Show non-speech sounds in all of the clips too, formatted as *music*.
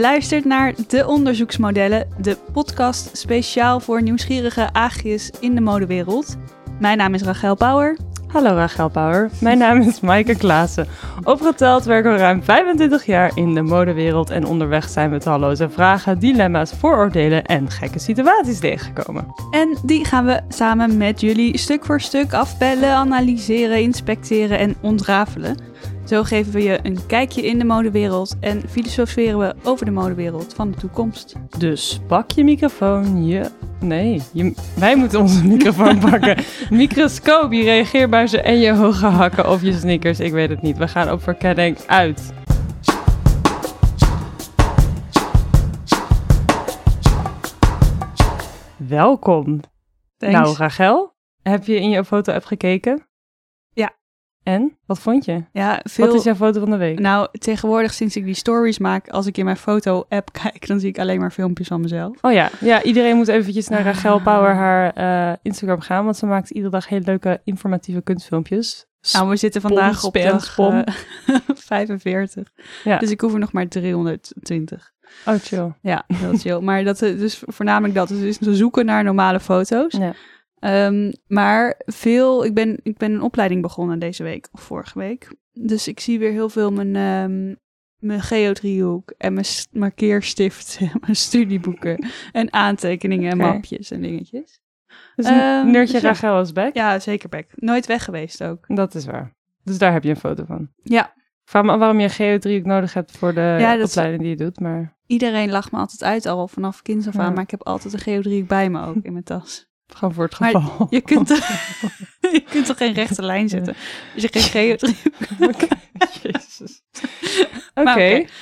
Luistert naar De Onderzoeksmodellen, de podcast speciaal voor nieuwsgierige aagjes in de modewereld. Mijn naam is Rachel Bauer. Hallo Rachel Bauer, mijn naam is Maaike Klaassen. Opgeteld werken we ruim 25 jaar in de modewereld en onderweg zijn we talloze vragen, dilemma's, vooroordelen en gekke situaties tegengekomen. En die gaan we samen met jullie stuk voor stuk afbellen, analyseren, inspecteren en ontrafelen. Zo geven we je een kijkje in de modewereld en filosoferen we over de modewereld van de toekomst. Dus pak je microfoon, je... Nee, je... wij moeten onze microfoon *laughs* pakken. Microscoop, je reageerbuizen en je hoge hakken of je sneakers, ik weet het niet. We gaan op verkenning uit. Welkom. Thanks. Nou, Rachel, heb je in je foto-app gekeken? En? Wat vond je? ja, veel... Wat is jouw foto van de week? Nou, tegenwoordig sinds ik die stories maak, als ik in mijn foto-app *laughs* kijk, dan zie ik alleen maar filmpjes van mezelf. Oh ja, ja iedereen moet eventjes naar Rachel Ah. Power haar eh, Instagram gaan, want ze maakt iedere dag hele leuke informatieve kunstfilmpjes. Nou, we zitten vandaag op dag spam. eh, 45. *laughs* Ja. Dus ik hoef er nog maar 320. Oh, chill. Ja, heel chill. maar dat, eh, dus voornamelijk dat. Dus we zoeken naar normale foto's. Ja. Ehm, maar veel, ik ben, ik ben een opleiding begonnen deze week of vorige week. Dus ik zie weer heel veel mijn, ehm, mijn geodriehoek en mijn markeerstift, *laughs* en mijn studieboeken en aantekeningen en mapjes en dingetjes. Dus Ehm, een nerdje dus. Rachel is back. Ja, zeker Beck. Nooit weg geweest ook. Dat is waar. Dus daar heb je een foto van. Ja, Ik vraag me waarom je een geodriehoek nodig hebt voor de Ja, opleiding die je doet, maar iedereen lacht me altijd uit al vanaf kinds af aan, Ja. maar ik heb altijd een geodriehoek bij me ook in mijn tas. Gewoon voor het Maar geval. Je *laughs* kunt, *laughs* je kunt toch geen rechte lijn zetten als je geen geodriehoek... *laughs* Oké, Jezus.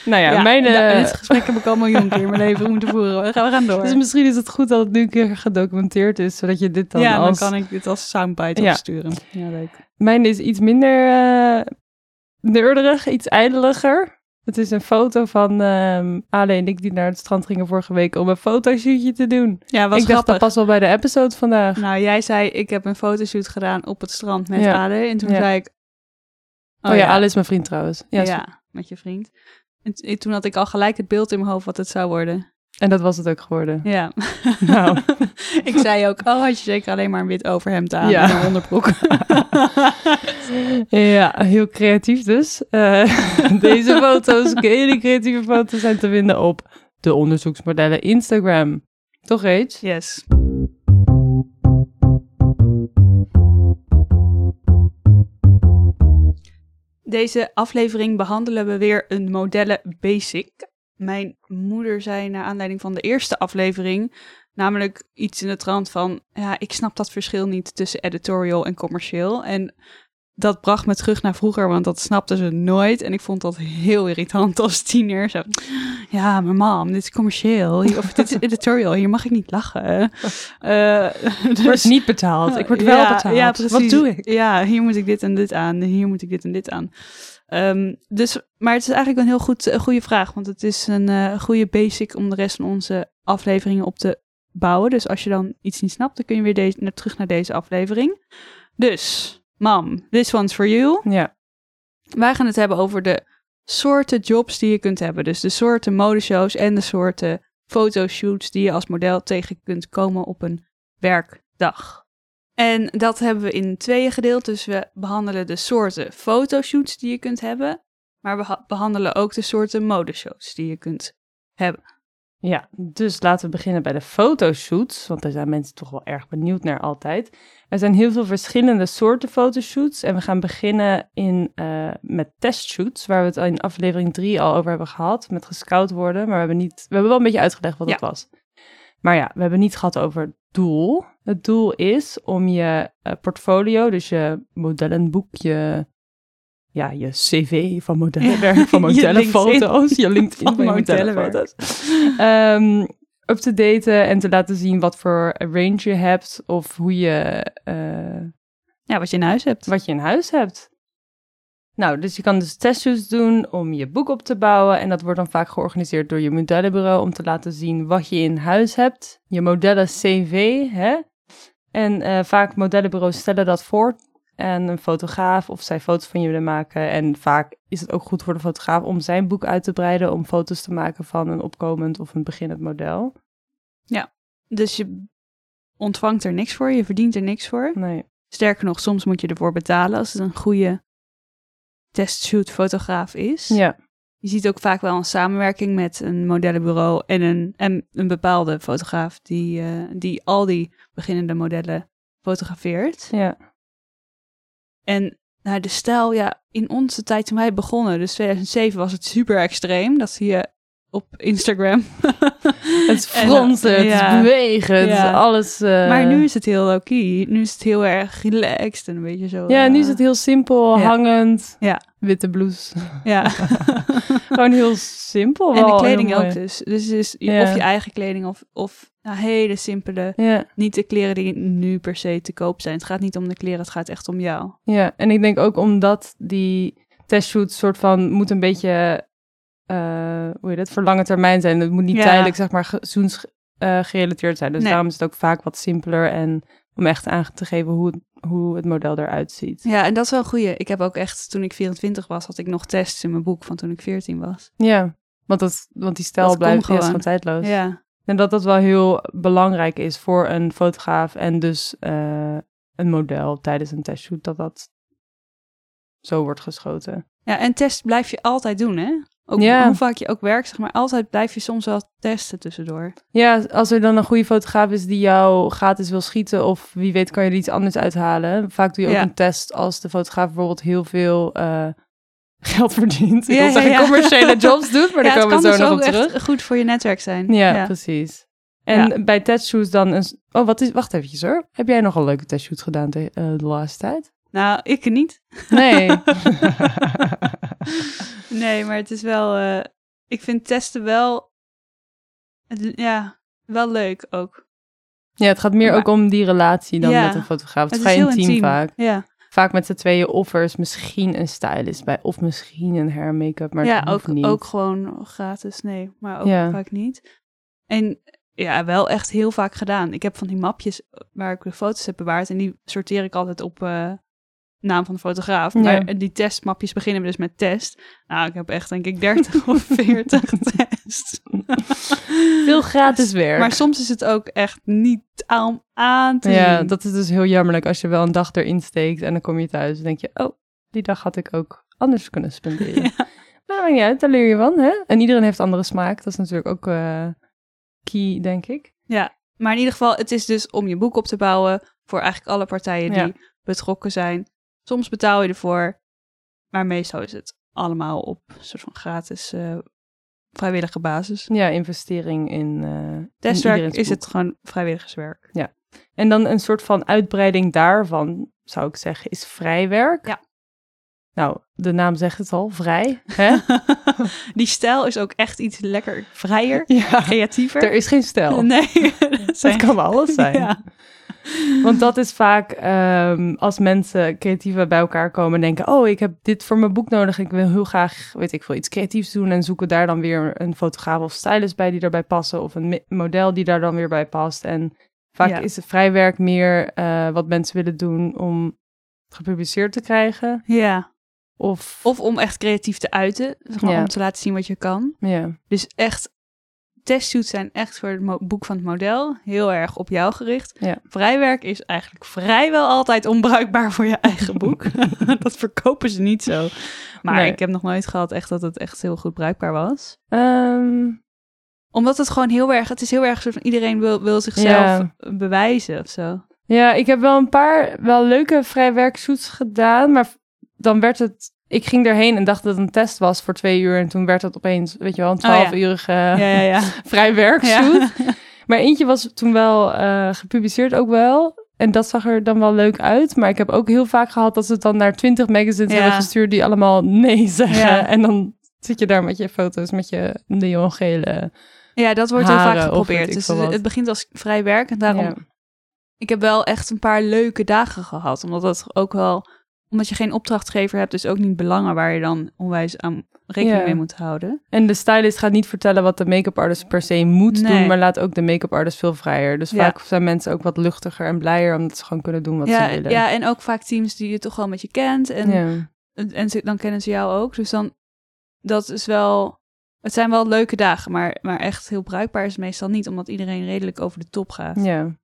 Nou ja, Ja, mijn... eh, dit gesprek heb ik al een miljoen keer in mijn leven moeten voeren. We gaan, we gaan door. dus misschien is het goed dat het nu een keer gedocumenteerd is, zodat je dit dan ja, als... dan kan ik dit als soundbite Ja. opsturen. Ja, leuk. Mijn is iets minder nerderig, iets ijdeliger. Het is een foto van ehm Ale en ik die naar het strand gingen vorige week om een fotoshootje te doen. Ja, was ik dacht dat pas wel bij de episode vandaag. Nou, jij zei, ik heb een fotoshoot gedaan op het strand met Ja. Ade. En toen Ja. zei ik... oh, ja, Ale is mijn vriend trouwens. Ja, Ja, met je vriend. En toen had ik al gelijk het beeld in mijn hoofd wat het zou worden. En dat was het ook geworden. Ja. Nou. *laughs* ik zei ook, oh, had je zeker alleen maar een wit overhemd aan Ja. en een onderbroek. *laughs* Ja, heel creatief dus. Eh, *laughs* deze foto's, hele creatieve foto's zijn te vinden op de onderzoeksmodellen Instagram. Toch, Rach? yes. Deze aflevering behandelen we weer een modellen basic. Mijn moeder zei naar aanleiding van de eerste aflevering, namelijk iets in de trant van, ja, ik snap dat verschil niet tussen editorial en commercieel. En dat bracht me terug naar vroeger, want dat snapte ze nooit. En ik vond dat heel irritant als tiener. Zo, ja, maar mam, dit is commercieel. Hier- Of dit is *laughs* editorial, hier mag ik niet lachen. *laughs* Eh, Ik word niet betaald. Ik word wel betaald. Ja, precies. Wat doe ik? Ja, hier moet ik dit en dit aan. Hier moet ik dit en dit aan. Ehm, dus, maar het is eigenlijk een heel goed, een goede vraag. Want het is een eh, goede basic om de rest van onze afleveringen op te bouwen. Dus als je dan iets niet snapt, dan kun je weer deze, naar, terug naar deze aflevering. Dus, mam, this one's for you. Ja, Wij gaan het hebben over de soorten jobs die je kunt hebben. Dus de soorten modeshows en de soorten fotoshoots die je als model tegen kunt komen op een werkdag. En dat hebben we in tweeën gedeeld. Dus we behandelen de soorten fotoshoots die je kunt hebben. Maar we ha- behandelen ook de soorten modeshows die je kunt hebben. ja, dus laten we beginnen bij de fotoshoots. Want daar zijn mensen toch wel erg benieuwd naar altijd. Er zijn heel veel verschillende soorten fotoshoots. En we gaan beginnen in, eh, met testshoots. Waar we het in aflevering 3 al over hebben gehad. Met gescout worden. Maar we hebben, niet, we hebben wel een beetje uitgelegd wat Ja. het was. Maar ja, we hebben niet gehad over doel. Het doel is om je eh, portfolio, dus je modellenboek, je, ja, je cv van modellenwerk, *laughs* *laughs* van modellenfoto's, je LinkedIn Van modellenfoto's, ehm, up te daten en te laten zien wat voor range je hebt of hoe je, eh, Ja, wat je in huis hebt. wat je in huis hebt. Nou, dus je kan dus testshoots doen om je boek op te bouwen. En dat wordt dan vaak georganiseerd door je modellenbureau om te laten zien wat je in huis hebt. Je modellen CV, hè? En eh, vaak modellenbureaus stellen dat voor en een fotograaf of zij foto's van je willen maken. En vaak is het ook goed voor de fotograaf om zijn boek uit te breiden, om foto's te maken van een opkomend of een beginnend model. Dus je ontvangt er niks voor, je verdient er niks voor. Nee. Sterker nog, soms moet je ervoor betalen als het een goede testshoot fotograaf is. Ja, Je ziet ook vaak wel een samenwerking met een modellenbureau en een, en een bepaalde fotograaf die, eh, die al die beginnende modellen fotografeert. ja. En nou, de stijl, ja, in onze tijd toen wij begonnen, dus 2007, was het super extreem. Dat zie je op Instagram. *laughs* Het fronsen, het ja. bewegen, Ja. alles... eh, Maar nu is het heel low-key. Nu is het heel erg relaxed en een beetje zo... Ja, nu eh, is het heel simpel, ja. hangend, Ja. witte blouse. Ja. *laughs* Gewoon heel simpel en de wel, kleding ook dus. Dus is of je eigen kleding of, of nou, hele simpele... Niet de kleren die nu per se te koop zijn. Het gaat niet om de kleren, het gaat echt om jou. ja, en ik denk ook omdat die testshoot soort van moet een beetje, eh, hoe je dat, voor lange termijn zijn. Het moet niet Ja. tijdelijk, zeg maar, seizoens eh, gerelateerd zijn. Dus Nee. daarom is het ook vaak wat simpeler en om echt aan te geven hoe, het- hoe het model eruit ziet. Ja, en dat is wel een goeie. Ik heb ook echt, toen ik 24 was, had ik nog tests in mijn boek van toen ik 14 was. Ja, want, dat, want die stijl Dat blijft gewoon tijdloos. Ja, En dat dat wel heel belangrijk is voor een fotograaf en dus eh, een model tijdens een testshoot, dat dat zo wordt geschoten. ja en test blijf je altijd doen, hè? Ook Ja. hoe vaak je ook werkt, zeg maar, altijd blijf je soms wel testen tussendoor. Ja, als er dan een goede fotograaf is die jou gratis wil schieten, of wie weet kan je er iets anders uithalen. Vaak doe je ook Ja. een test als de fotograaf bijvoorbeeld heel veel eh, *laughs* geld verdient. Ik Ja, wil ja, zeggen commerciële *laughs* jobs doet, maar daar komen kan we zo dus nog ook op terug. echt goed voor je netwerk zijn. Ja, precies. En bij testshoots dan een... Oh, wat is... Wacht eventjes hoor. Heb jij nog een leuke testshoot gedaan de, eh, de laatste tijd? Nou, ik niet. Nee. *laughs* Nee, maar het is wel... eh, ik vind testen wel... het- ja, wel leuk ook. ja, het gaat meer Maar- ook om die relatie dan Ja, met een fotograaf. Het is Het vrij is heel intiem, vaak. Ja, Vaak met z'n tweeën offers misschien een stylist bij of misschien een hair make-up, maar ja ook, niet. ook gewoon gratis. Nee, maar ook Ja. vaak niet. En ja, wel echt heel vaak gedaan. Ik heb van die mapjes waar ik de foto's heb bewaard. En die sorteer ik altijd op eh, naam van de fotograaf. Ja. Maar die testmapjes beginnen dus met test. Nou, ik heb echt denk ik 30 of *laughs* 40 tests. Veel gratis werk. Maar soms is het ook echt niet aan, aan te ja, dat is dus heel jammerlijk als je wel een dag erin steekt en dan kom je thuis en denk je, oh, die dag had ik ook anders kunnen spenderen. *laughs* Ja. Maar niet uit, daar leer je van, hè? En iedereen heeft andere smaak, dat is natuurlijk ook eh, key, denk ik. Maar in ieder geval, het is dus om je boek op te bouwen voor eigenlijk alle partijen die Ja. betrokken zijn. Soms betaal je ervoor, maar meestal is het allemaal op een soort van gratis eh, vrijwillige basis. Ja, investering in, in Testwerk is het gewoon vrijwilligerswerk. En dan een soort van uitbreiding daarvan, zou ik zeggen, is vrijwerk. Ja. Nou, de naam zegt het al, vrij. Hè? *laughs* Die stijl is ook echt iets lekker vrijer, *laughs* ja, creatiever. er is geen stijl. Nee, dat *laughs* Het zijn- kan alles zijn. Ja. *laughs* Want dat is vaak ehm, als mensen creatieven bij elkaar komen en denken: Oh, ik heb dit voor mijn boek nodig. Ik wil heel graag, weet ik veel, iets creatiefs doen. En zoeken daar dan weer een fotograaf of stylist bij die daarbij passen. Of een model die daar dan weer bij past. En vaak Ja. is het vrijwerk meer eh, wat mensen willen doen om gepubliceerd te krijgen. ja. Of, Of om echt creatief te uiten, zeg maar, Ja. om te laten zien wat je kan. ja, Dus echt, testshoots zijn echt voor het boek van het model heel erg op jou gericht. Ja. Vrijwerk is eigenlijk vrijwel altijd onbruikbaar voor je eigen boek. *laughs* *laughs* dat verkopen ze niet zo. Maar Nee. ik heb nog nooit gehad echt dat het echt heel goed bruikbaar was. Ehm, Omdat het gewoon heel erg, het is heel erg soort van iedereen wil, wil zichzelf Ja. bewijzen of zo. Ja, ik heb wel een paar wel leuke vrijwerkshoots gedaan, maar dan werd het... Ik ging erheen en dacht dat het een test was voor twee uur en toen werd het opeens, weet je wel, een Oh ja. 12-urige Ja, ja, ja. *laughs* vrijwerkshoot. *laughs* Maar eentje was toen wel eh, gepubliceerd ook wel. En dat zag er dan wel leuk uit. Maar ik heb ook heel vaak gehad dat ze het dan naar 20 magazines hebben gestuurd die allemaal nee *laughs* zeggen. En dan zit je daar met je foto's met je neongele. Ja, dat wordt heel vaak geprobeerd. Dus wat. het begint als vrij werk en daarom. Ik heb wel echt een paar leuke dagen gehad. Omdat dat ook wel omdat je geen opdrachtgever hebt, dus ook niet belangen waar je dan onwijs aan rekening Ja. mee moet houden. En de stylist gaat niet vertellen wat de make-up artist per se moet Nee. doen, maar laat ook de make-up artist veel vrijer. Dus Ja. vaak zijn mensen ook wat luchtiger en blijer omdat ze gewoon kunnen doen wat Ja, ze willen. ja, en ook vaak teams die je toch wel met je kent. En, en, en ze, dan kennen ze jou ook. Dus dan, dat is wel... Het zijn wel leuke dagen, maar, maar echt heel bruikbaar is meestal niet, omdat iedereen redelijk over de top gaat. Ja.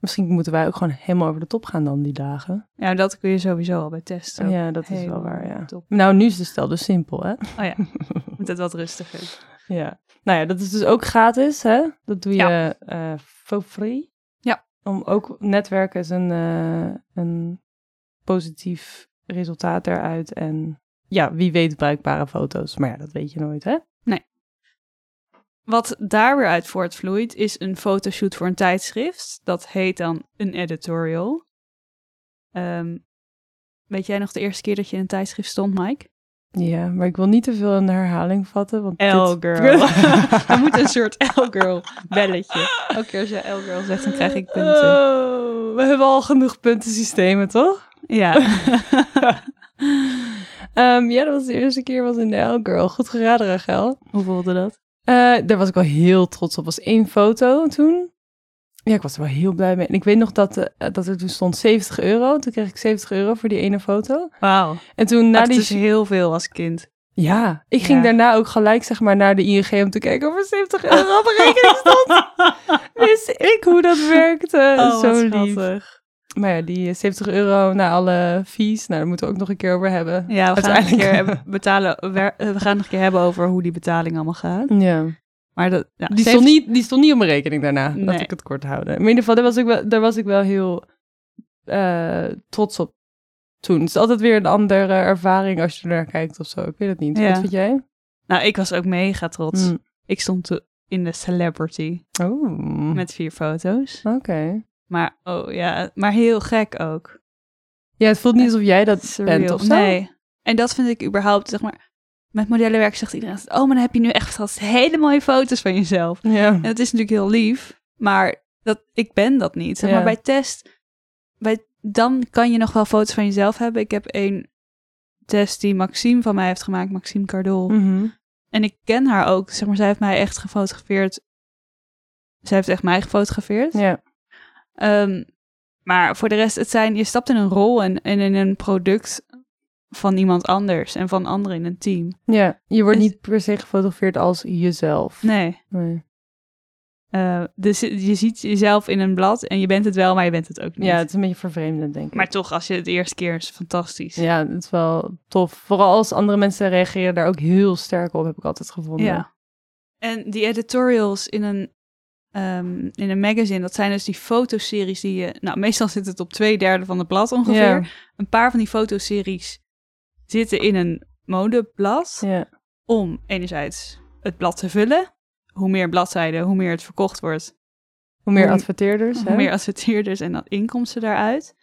Misschien moeten wij ook gewoon helemaal over de top gaan dan die dagen. Ja, dat kun je sowieso al bij testen. Ja, dat is wel waar, ja. top. Nou, nu is de stel dus simpel, hè? Oh ja, *laughs* moet het wat rustiger. Ja. Nou ja, dat is dus ook gratis, hè? Dat doe je Ja. eh for free. Ja. Om ook netwerken is een, eh, een positief resultaat eruit. En ja, wie weet bruikbare foto's. Maar ja, dat weet je nooit, hè? Wat daar weer uit voortvloeit, is een fotoshoot voor een tijdschrift. Dat heet dan een editorial. Ehm, weet jij nog de eerste keer dat je in een tijdschrift stond, Mike? Ja, maar ik wil niet te veel in de herhaling vatten. Want dit- L-girl. *laughs* Er moet een soort L-girl belletje. Elke keer als je L-girl zegt, dan krijg ik punten. Oh, we hebben al genoeg puntensystemen, toch? Ja. *laughs* Ehm, ja, dat was de eerste keer was in de L-Girl. Goed geraden, Rachel. Hoe voelde dat? Eh, daar was ik wel heel trots op. was één foto toen. Ja, ik was er wel heel blij mee. En ik weet nog dat, eh, dat er toen stond 70 euro. Toen kreeg ik 70 euro voor die ene foto. Wauw. En toen na Dat die... is heel veel als kind. Ja, ik ging Ja. daarna ook gelijk zeg maar naar de ING om te kijken of er 70 euro op rekening stond. *laughs* Wist ik hoe dat werkte. Oh, Zo lief. Maar ja, die 70 euro na alle fees, nou, daar moeten we ook nog een keer over hebben. Ja, we gaan, nog een keer *laughs* hebben betalen, we, we gaan nog een keer hebben over hoe die betaling allemaal gaat. Ja. Maar dat, ja, Die, stond niet, die stond niet op mijn rekening daarna. Nee. Laat ik het kort houden. Maar in ieder geval, daar was ik wel, daar was ik wel heel eh, trots op toen. Het is altijd weer een andere ervaring als je er naar kijkt of zo. Ik weet het niet. Ja. Wat vind jij? Nou, ik was ook mega trots. Mm. Ik stond in de celebrity Oh, met vier foto's. oké. Maar, oh ja, maar heel gek ook. Ja, het voelt niet alsof jij dat Surreal. bent of zo. Nee. En dat vind ik überhaupt, zeg maar, met modellenwerk zegt iedereen, oh, maar dan heb je nu echt hele mooie foto's van jezelf. Ja. En dat is natuurlijk heel lief, maar dat, ik ben dat niet. Zeg Ja. maar bij test, bij, dan kan je nog wel foto's van jezelf hebben. Ik heb een test die Maxime van mij heeft gemaakt, Maxime Cardol. Mhm. En ik ken haar ook, zeg maar, zij heeft mij echt gefotografeerd. Zij heeft echt mij gefotografeerd. Ja. Ehm, maar voor de rest, het zijn, je stapt in een rol en, en in een product van iemand anders en van anderen in een team. ja, je wordt Dus- niet per se gefotografeerd als jezelf. Nee. Nee. Eh, dus je ziet jezelf in een blad en je bent het wel, maar je bent het ook niet. Ja, het is een beetje vervreemdend, denk ik. Maar toch, als je het de eerste keer is, fantastisch. Ja, het is wel tof. Vooral als andere mensen reageren daar ook heel sterk op, heb ik altijd gevonden. Ja. En die editorials in een, ehm, in een magazine, dat zijn dus die fotoseries die je... Nou, meestal zit het op twee derde van het blad ongeveer. Een paar van die fotoseries zitten in een modeblad om enerzijds het blad te vullen. Hoe meer bladzijden, hoe meer het verkocht wordt. Hoe meer Hoe- adverteerders, Hoe hè? meer adverteerders en dan inkomsten daaruit.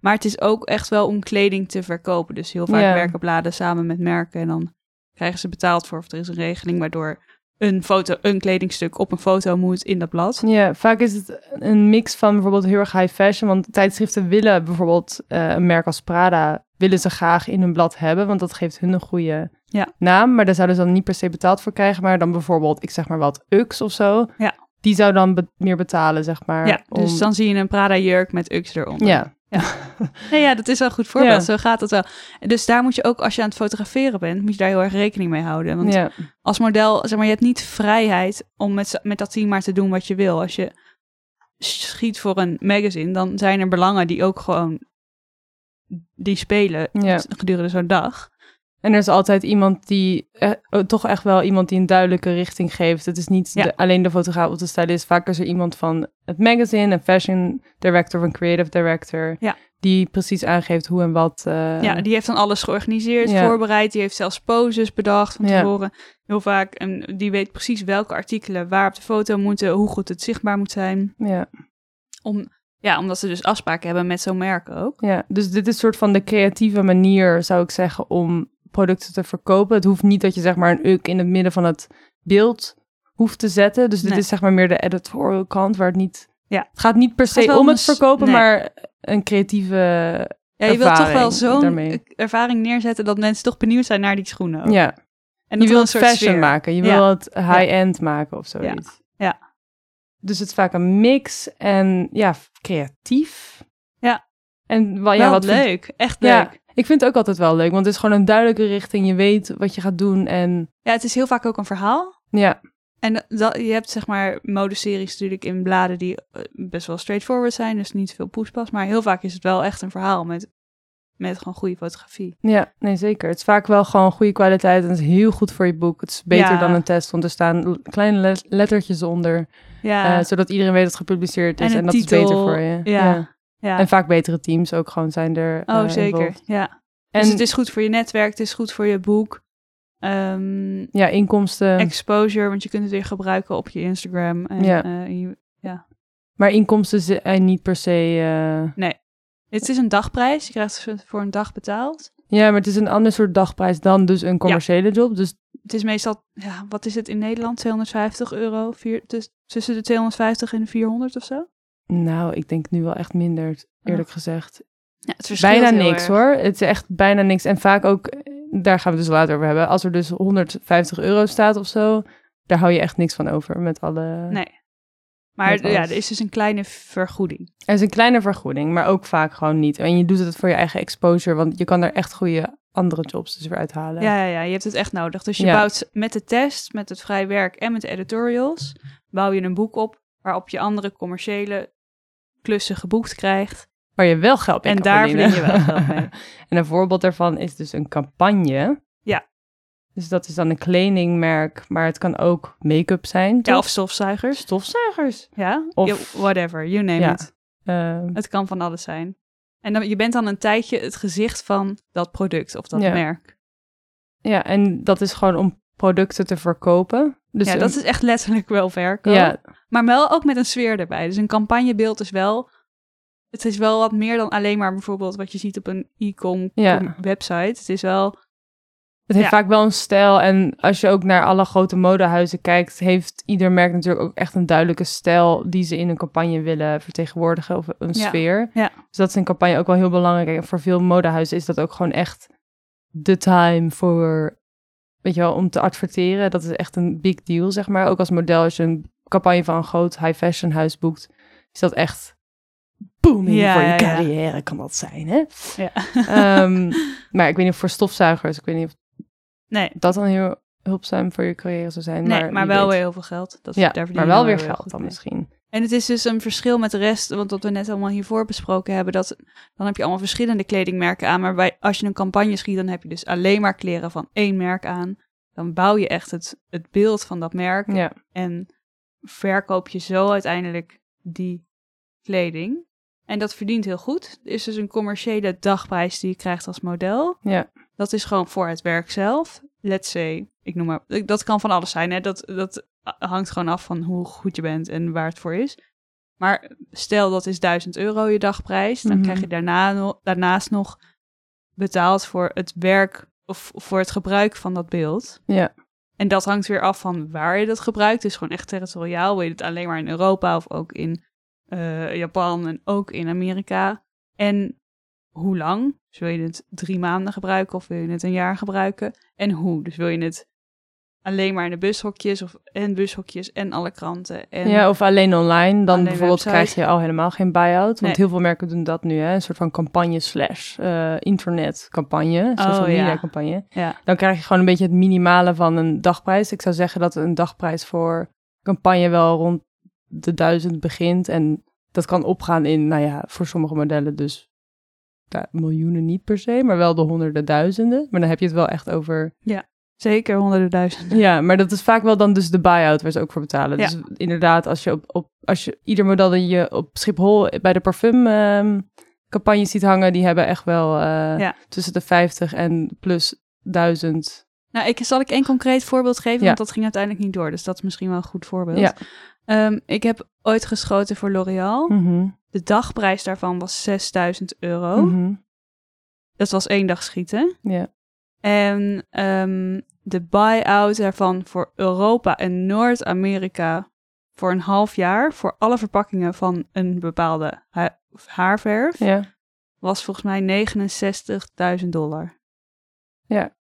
Maar het is ook echt wel om kleding te verkopen. Dus heel vaak werken bladen samen met merken. En dan krijgen ze betaald voor. Of er is een regeling waardoor een, foto, een kledingstuk op een foto moet in dat blad. Ja, vaak is het een mix van bijvoorbeeld heel erg high fashion. Want tijdschriften willen bijvoorbeeld eh, een merk als Prada... willen ze graag in hun blad hebben, want dat geeft hun een goede Ja. naam. Maar daar zouden ze dan niet per se betaald voor krijgen. Maar dan bijvoorbeeld, ik zeg maar wat, Ux of zo... Ja. die zou dan be- meer betalen, zeg maar. ja, dus om- dan zie je een Prada jurk met Ux eronder. Ja, *laughs* Nee, ja, dat is wel een goed voorbeeld. Ja. Zo gaat het wel. Dus daar moet je ook, als je aan het fotograferen bent, moet je daar heel erg rekening mee houden. Want ja. als model, zeg maar, je hebt niet vrijheid om met, met dat team maar te doen wat je wil. Als je schiet voor een magazine, dan zijn er belangen die ook gewoon die spelen Ja. gedurende zo'n dag. En er is altijd iemand die, eh, oh, toch echt wel iemand die een duidelijke richting geeft. Het is niet Ja. de- alleen de fotograaf of de stylist. Vaak is er iemand van het magazine, een fashion director of een creative director. Ja. Die precies aangeeft hoe en wat. eh, ja, die heeft dan alles georganiseerd, Ja. voorbereid. Die heeft zelfs poses bedacht van tevoren. Heel vaak. En die weet precies welke artikelen waar op de foto moeten, hoe goed het zichtbaar moet zijn. ja, Om, ja, omdat ze dus afspraken hebben met zo'n merk ook. ja, dus dit is soort van de creatieve manier, zou ik zeggen, om producten te verkopen. Het hoeft niet dat je zeg maar een uk in het midden van het beeld hoeft te zetten. Dus dit Nee. is zeg maar meer de editorial kant, waar het niet... Ja. Het gaat niet per se om het verkopen, nee. maar een creatieve Ja, je wilt toch wel ervaring zo'n ervaring neerzetten dat mensen toch benieuwd zijn naar die schoenen. ook. Ja, en je wil het fashion maken. Je wil het high-end maken of zoiets. Ja. Dus het is vaak een mix en ja, creatief. Ja. En wel, ja, Wel wat leuk, echt leuk. Ik vind het ook altijd wel leuk, want het is gewoon een duidelijke richting. Je weet wat je gaat doen en Ja, het is heel vaak ook een verhaal. ja, En dat, je hebt zeg maar modeseries natuurlijk in bladen die eh, best wel straightforward zijn, dus niet veel poespas. Maar heel vaak is het wel echt een verhaal met, met gewoon goede fotografie. ja, nee zeker. Het is vaak wel gewoon goede kwaliteit en het is heel goed voor je boek. Het is beter Ja. dan een test, want er staan kleine let- lettertjes onder, Ja, eh, zodat iedereen weet dat het gepubliceerd is En dat titel, is beter voor je. ja. ja. En vaak betere teams ook gewoon zijn er. oh, eh, zeker. involved. Ja. En dus het is goed voor je netwerk, het is goed voor je boek. Ehm, ja, inkomsten. exposure, want je kunt het weer gebruiken op je Instagram. En, Ja. eh, en je- Maar inkomsten zijn niet per se. eh, het is een dagprijs, je krijgt het voor een dag betaald. Ja, maar het is een ander soort dagprijs dan dus een commerciële job. Dus Het is meestal, ja, wat is het in Nederland? 250 euro, vier, dus tussen de 250 en de 400 of zo? Nou, ik denk nu wel echt minder, eerlijk gezegd. Ja, het Bijna niks erg. hoor. Het is echt bijna niks. En vaak ook, eh, daar gaan we dus later over hebben. Als er dus 150 euro staat of zo, daar hou je echt niks van over met alle. Nee. Maar ja, er is dus een kleine vergoeding. Er is een kleine vergoeding, maar ook vaak gewoon niet. En je doet het voor je eigen exposure, want je kan er echt goede andere jobs dus weer uithalen. Ja, ja, ja, je hebt het echt nodig. Dus je Ja. bouwt met de test, met het vrij werk en met de editorials, bouw je een boek op waarop je andere commerciële klussen geboekt krijgt. Waar je wel geld mee En kan daar verdien je wel geld mee. *laughs* en een voorbeeld daarvan is dus een campagne. Ja. Dus dat is dan een kledingmerk, maar het kan ook make-up zijn. Ja, of stofzuigers. stofzuigers. Ja, Of- whatever, you name Ja. it. Eh, Het kan van alles zijn. En dan, je bent dan een tijdje het gezicht van dat product of dat Ja. merk. ja, en dat is gewoon om producten te verkopen. Dus ja, een- dat is echt letterlijk wel verkoop. ja, Maar wel ook met een sfeer erbij. Dus een campagnebeeld is wel... Het is wel wat meer dan alleen maar bijvoorbeeld wat je ziet op een e-com Ja. website. Het is wel... het heeft Ja. vaak wel een stijl. En als je ook naar alle grote modehuizen kijkt, heeft ieder merk natuurlijk ook echt een duidelijke stijl die ze in een campagne willen vertegenwoordigen of een Ja. sfeer. Ja. Dus dat is in campagne ook wel heel belangrijk. En voor veel modehuizen is dat ook gewoon echt de time voor, weet je wel, om te adverteren. Dat is echt een big deal, zeg maar. Ook als model, als je een campagne van een groot high fashion huis boekt, is dat echt booming Ja, voor je ja, ja. carrière kan dat zijn, hè? Ja. Ehm, *laughs* maar ik weet niet of voor stofzuigers, ik weet niet of nee, dat dan heel hulpzaam voor je carrière zou zijn. nee maar, wel weet. weer heel veel geld. Dat, Ja, daar verdien maar wel weer geld dan mee. misschien. En het is dus een verschil met de rest, want wat we net allemaal hiervoor besproken hebben, dat dan heb je allemaal verschillende kledingmerken aan, maar bij, als je een campagne schiet, dan heb je dus alleen maar kleren van één merk aan. Dan bouw je echt het, het beeld van dat merk Ja, en verkoop je zo uiteindelijk die kleding. En dat verdient heel goed. Er is dus een commerciële dagprijs die je krijgt als model. ja, Dat is gewoon voor het werk zelf. Let's say, ik noem maar, dat kan van alles zijn. Hè? Dat, dat hangt gewoon af van hoe goed je bent en waar het voor is. Maar stel dat is 1000 euro je dagprijs, dan Mhm. krijg je daarna no- daarnaast nog betaald voor het werk of voor het gebruik van dat beeld. ja, En dat hangt weer af van waar je dat gebruikt. Dus gewoon echt territoriaal. Wil je het alleen maar in Europa of ook in eh, Japan en ook in Amerika? En hoe lang? Dus wil je het drie maanden gebruiken of wil je het een jaar gebruiken? En hoe? Dus wil je het alleen maar in de bushokjes of en bushokjes en alle kranten? En ja, of alleen online. Dan Alleen bijvoorbeeld website. krijg je al helemaal geen buy-out. Want Nee. heel veel merken doen dat nu, hè. Een soort van campagne slash eh, internetcampagne, social Oh, media ja. campagne. ja. Dan krijg je gewoon een beetje het minimale van een dagprijs. Ik zou zeggen dat een dagprijs voor campagne wel rond de duizend begint. En dat kan opgaan in, nou ja, voor sommige modellen dus ja, miljoenen niet per se, maar wel de honderden duizenden. Maar dan heb je het wel echt over zeker honderden duizenden. Ja, maar dat is vaak wel dan dus de buy-out waar ze ook voor betalen. Ja. Dus inderdaad, als je op, op als je ieder model dat je op Schiphol bij de parfum ehm, campagne ziet hangen, die hebben echt wel eh, Ja. tussen de 50 en plus 1000. Nou, ik, zal ik één concreet voorbeeld geven, Ja. want dat ging uiteindelijk niet door. Dus dat is misschien wel een goed voorbeeld. Ehm, ik heb ooit geschoten voor L'Oreal. Mhm, De dagprijs daarvan was 6000 euro. mhm, Dat was één dag schieten. Ja. En ehm, de buy-out daarvan voor Europa en Noord-Amerika voor een half jaar voor alle verpakkingen van een bepaalde ha- haarverf ja. was volgens mij 69.000 dollar.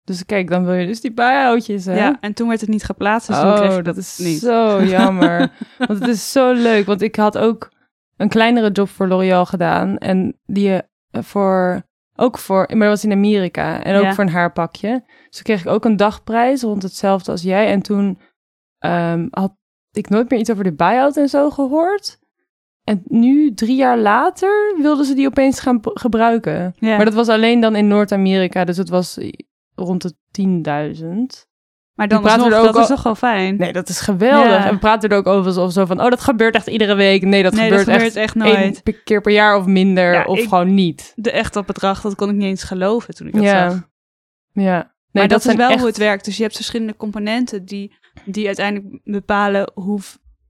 Dus kijk, dan wil je dus die buyoutjes, hè? Ja, en toen werd het niet geplaatst, dus toen kreeg oh, je dat is niet. zo *laughs* jammer. want het is zo leuk. Want ik had ook een kleinere job voor L'Oreal gedaan. En die eh, voor, ook voor, maar dat was in Amerika. En ook Ja. voor een haarpakje. Dus toen kreeg ik ook een dagprijs rond hetzelfde als jij. En toen ehm, had ik nooit meer iets over de buyout en zo gehoord. En nu, drie jaar later, wilden ze die opeens gaan gebruiken. Ja. Maar dat was alleen dan in Noord-Amerika. Dus het was rond de 10.000. Maar dan praten er ook dat is toch wel fijn? Nee, dat is geweldig. Ja. En we praten er ook over alsof zo van, oh, dat gebeurt echt iedere week. Nee, dat nee, gebeurt, dat gebeurt echt echt nooit. één keer per jaar of minder, Ja, of ik- gewoon niet. De echt dat bedrag, dat kon ik niet eens geloven toen ik dat ja. zag. Ja. Nee, maar dat, is zijn wel echt- hoe het werkt. Dus je hebt verschillende componenten die, die uiteindelijk bepalen hoe,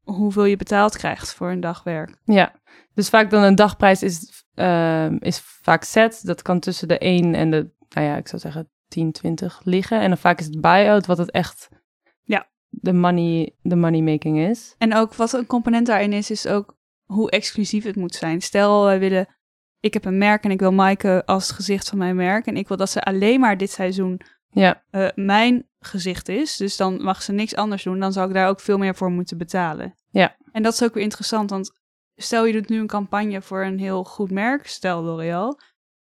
hoeveel je betaald krijgt voor een dag werk. Ja. Dus vaak dan een dagprijs is, ehm, is vaak set. Dat kan tussen de 1 en de, nou ja, ik zou zeggen 10, 20 liggen. En dan vaak is het buyout wat het echt Ja. de money, de money making is. En ook wat een component daarin is, is ook hoe exclusief het moet zijn. Stel, wij willen, ik heb een merk en ik wil Maaike als gezicht van mijn merk. En ik wil dat ze alleen maar dit seizoen Ja. eh, mijn gezicht is. Dus dan mag ze niks anders doen. Dan zou ik daar ook veel meer voor moeten betalen. Ja. En dat is ook weer interessant, want stel je doet nu een campagne voor een heel goed merk, stel L'Oreal.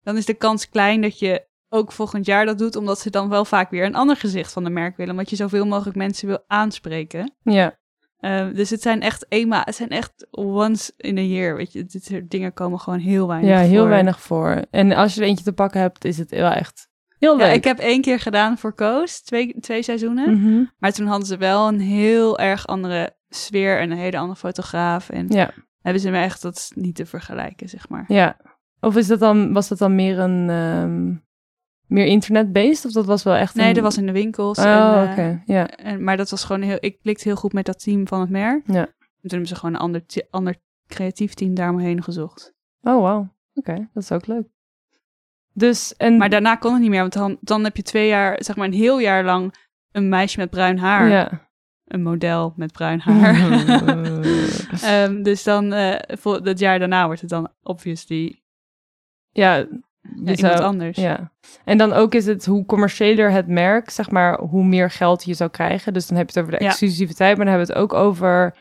Dan is de kans klein dat je ook volgend jaar dat doet, omdat ze dan wel vaak weer een ander gezicht van de merk willen. Omdat je zoveel mogelijk mensen wil aanspreken. Ja. Eh, dus het zijn echt eenmaal, het zijn echt once in a year, weet je. Dit soort dingen komen gewoon heel weinig ja, heel voor. weinig voor. En als je er eentje te pakken hebt, is het wel echt heel leuk. Ja, ik heb één keer gedaan voor Koos, twee, twee seizoenen. Mhm. Maar toen hadden ze wel een heel erg andere sfeer en een hele andere fotograaf. En Ja. hebben ze me echt, dat niet te vergelijken, zeg maar. Ja. Of is dat dan, was dat dan meer een ehm, meer internet-based? Of dat was wel echt Nee, dat was in de winkels. Oh, en, eh, oké. Ja. en, maar dat was gewoon heel, ik klikte heel goed met dat team van het merk. Ja. En toen hebben ze gewoon een ander, ander creatief team daaromheen gezocht. Oh, wauw. Oké, dat is ook leuk. Dus, en... Maar daarna kon het niet meer, want dan, dan heb je twee jaar, zeg maar een heel jaar lang, een meisje met bruin haar. Ja. Een model met bruin haar. *laughs* Ehm, dus dan, eh voor dat jaar daarna wordt het dan obviously ja, ja, je zou- anders. Ja. En dan ook is het hoe commerciëler het merk, zeg maar, hoe meer geld je zou krijgen. Dus dan heb je het over de Ja. exclusiviteit, maar dan hebben we het ook over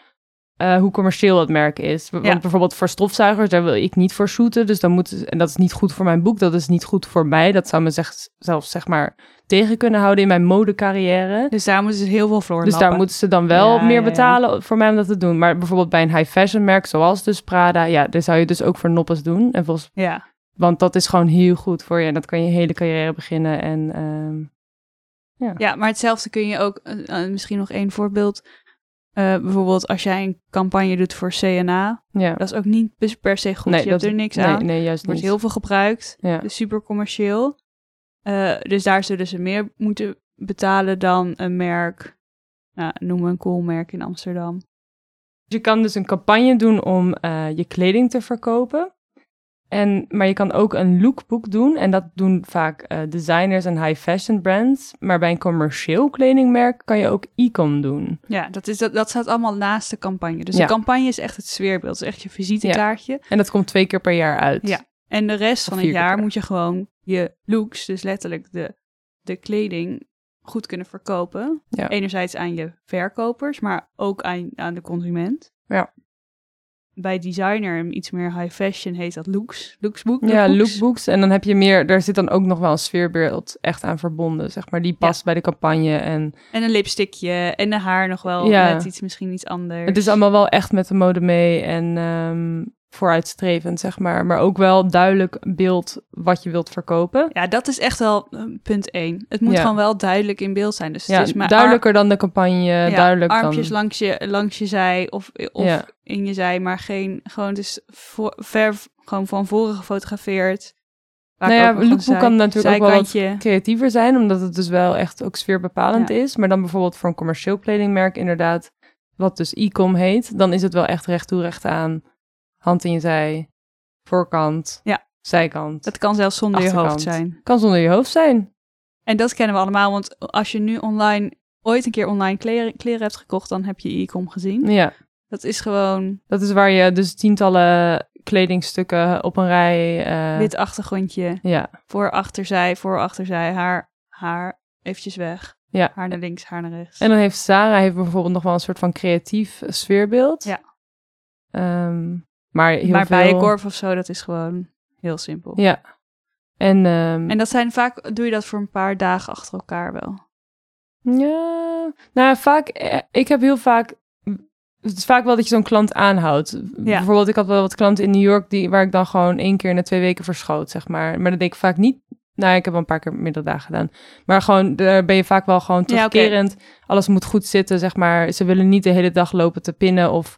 eh, hoe commercieel het merk is. Want Ja. bijvoorbeeld voor stofzuigers, daar wil ik niet voor shooten. Dus dan moet, en dat is niet goed voor mijn boek, dat is niet goed voor mij. Dat zou me zeg, zelfs, zeg maar, tegen kunnen houden in mijn modecarrière. Dus daar moeten ze heel veel voor Dus daar moeten ze dan wel Ja, meer ja. betalen voor mij om dat te doen. Maar bijvoorbeeld bij een high fashion merk, zoals dus Prada, ja, daar zou je dus ook voor noppes doen. En volgens, Ja, want dat is gewoon heel goed voor je. En dat kan je hele carrière beginnen. En ehm, ja, maar hetzelfde kun je ook, eh, eh, misschien nog één voorbeeld. Eh, bijvoorbeeld als jij een campagne doet voor CNA, ja. dat is ook niet per se goed. Nee, je hebt er niks nee, aan. nee, juist Er wordt niet. heel veel gebruikt, Ja. dus super commercieel. Dus daar zullen ze meer moeten betalen dan een merk, nou, noem een cool merk in Amsterdam. Je kan dus een campagne doen om je kleding te verkopen. En, maar je kan ook een lookbook doen. En dat doen vaak eh, designers en high fashion brands. Maar bij een commercieel kledingmerk kan je ook e-com doen. Ja, dat, is, dat, dat staat allemaal naast de campagne. Dus Ja. de campagne is echt het sfeerbeeld, het is echt je visitekaartje. En dat komt twee keer per jaar uit. Ja. En de rest Of van het jaar moet je gewoon je looks, dus letterlijk de, de kleding, goed kunnen verkopen. Ja. Enerzijds aan je verkopers, maar ook aan, aan de consument. Ja. Bij designer en iets meer high fashion heet dat looks. Looksbook. Ja, lookbooks. En dan heb je meer, daar zit dan ook nog wel een sfeerbeeld echt aan verbonden, zeg maar. Die past bij de campagne. En En een lipstickje en de haar nog wel Ja. net iets, misschien iets anders. het is allemaal wel echt met de mode mee en ehm, vooruitstrevend, zeg maar. Maar ook wel duidelijk beeld wat je wilt verkopen. Ja, dat is echt wel eh, punt één. Het moet Ja. gewoon wel duidelijk in beeld zijn. Dus Ja, het is maar duidelijker dan de campagne, ja, duidelijk armpjes dan... langs je, langs je zij of, of Ja. in je zij, maar geen, gewoon dus voor, ver, gewoon van voren gefotografeerd. Nou ja, lookbook kan natuurlijk ook wel wat creatiever zijn, omdat het dus wel echt ook sfeerbepalend is. Maar dan bijvoorbeeld voor een commercieel kledingmerk inderdaad, wat dus e-com heet, dan is het wel echt recht toe, recht aan. Hand in je zij, voorkant, Ja. zijkant. Dat kan zelfs zonder je hoofd zijn. kan zonder je hoofd zijn. En dat kennen we allemaal, want als je nu online, ooit een keer online kleren, kleren hebt gekocht, dan heb je e-com gezien. Ja, Dat is gewoon, dat is waar je dus tientallen kledingstukken op een rij. eh, Wit achtergrondje. Ja, Voor, achterzij, voor, achterzij. Haar, haar eventjes weg. Ja. Haar naar links, haar naar rechts. en dan heeft Sarah heeft bijvoorbeeld nog wel een soort van creatief sfeerbeeld. Ja. Ehm, maar heel maar veel... bijenkorf of zo, dat is gewoon heel simpel. Ja. En, ehm, En dat zijn vaak, doe je dat voor een paar dagen achter elkaar wel. Ja, nou vaak, eh, ik heb heel vaak, het is vaak wel dat je zo'n klant aanhoudt. Bijvoorbeeld, ik had wel wat klanten in New York die, waar ik dan gewoon één keer in de twee weken verschoot, zeg maar. Maar dat deed ik vaak niet, nou ik heb wel een paar keer meerdere dagen gedaan. Maar gewoon, daar ben je vaak wel gewoon Ja, terugkerend. Alles moet goed zitten, zeg maar. Ze willen niet de hele dag lopen te pinnen of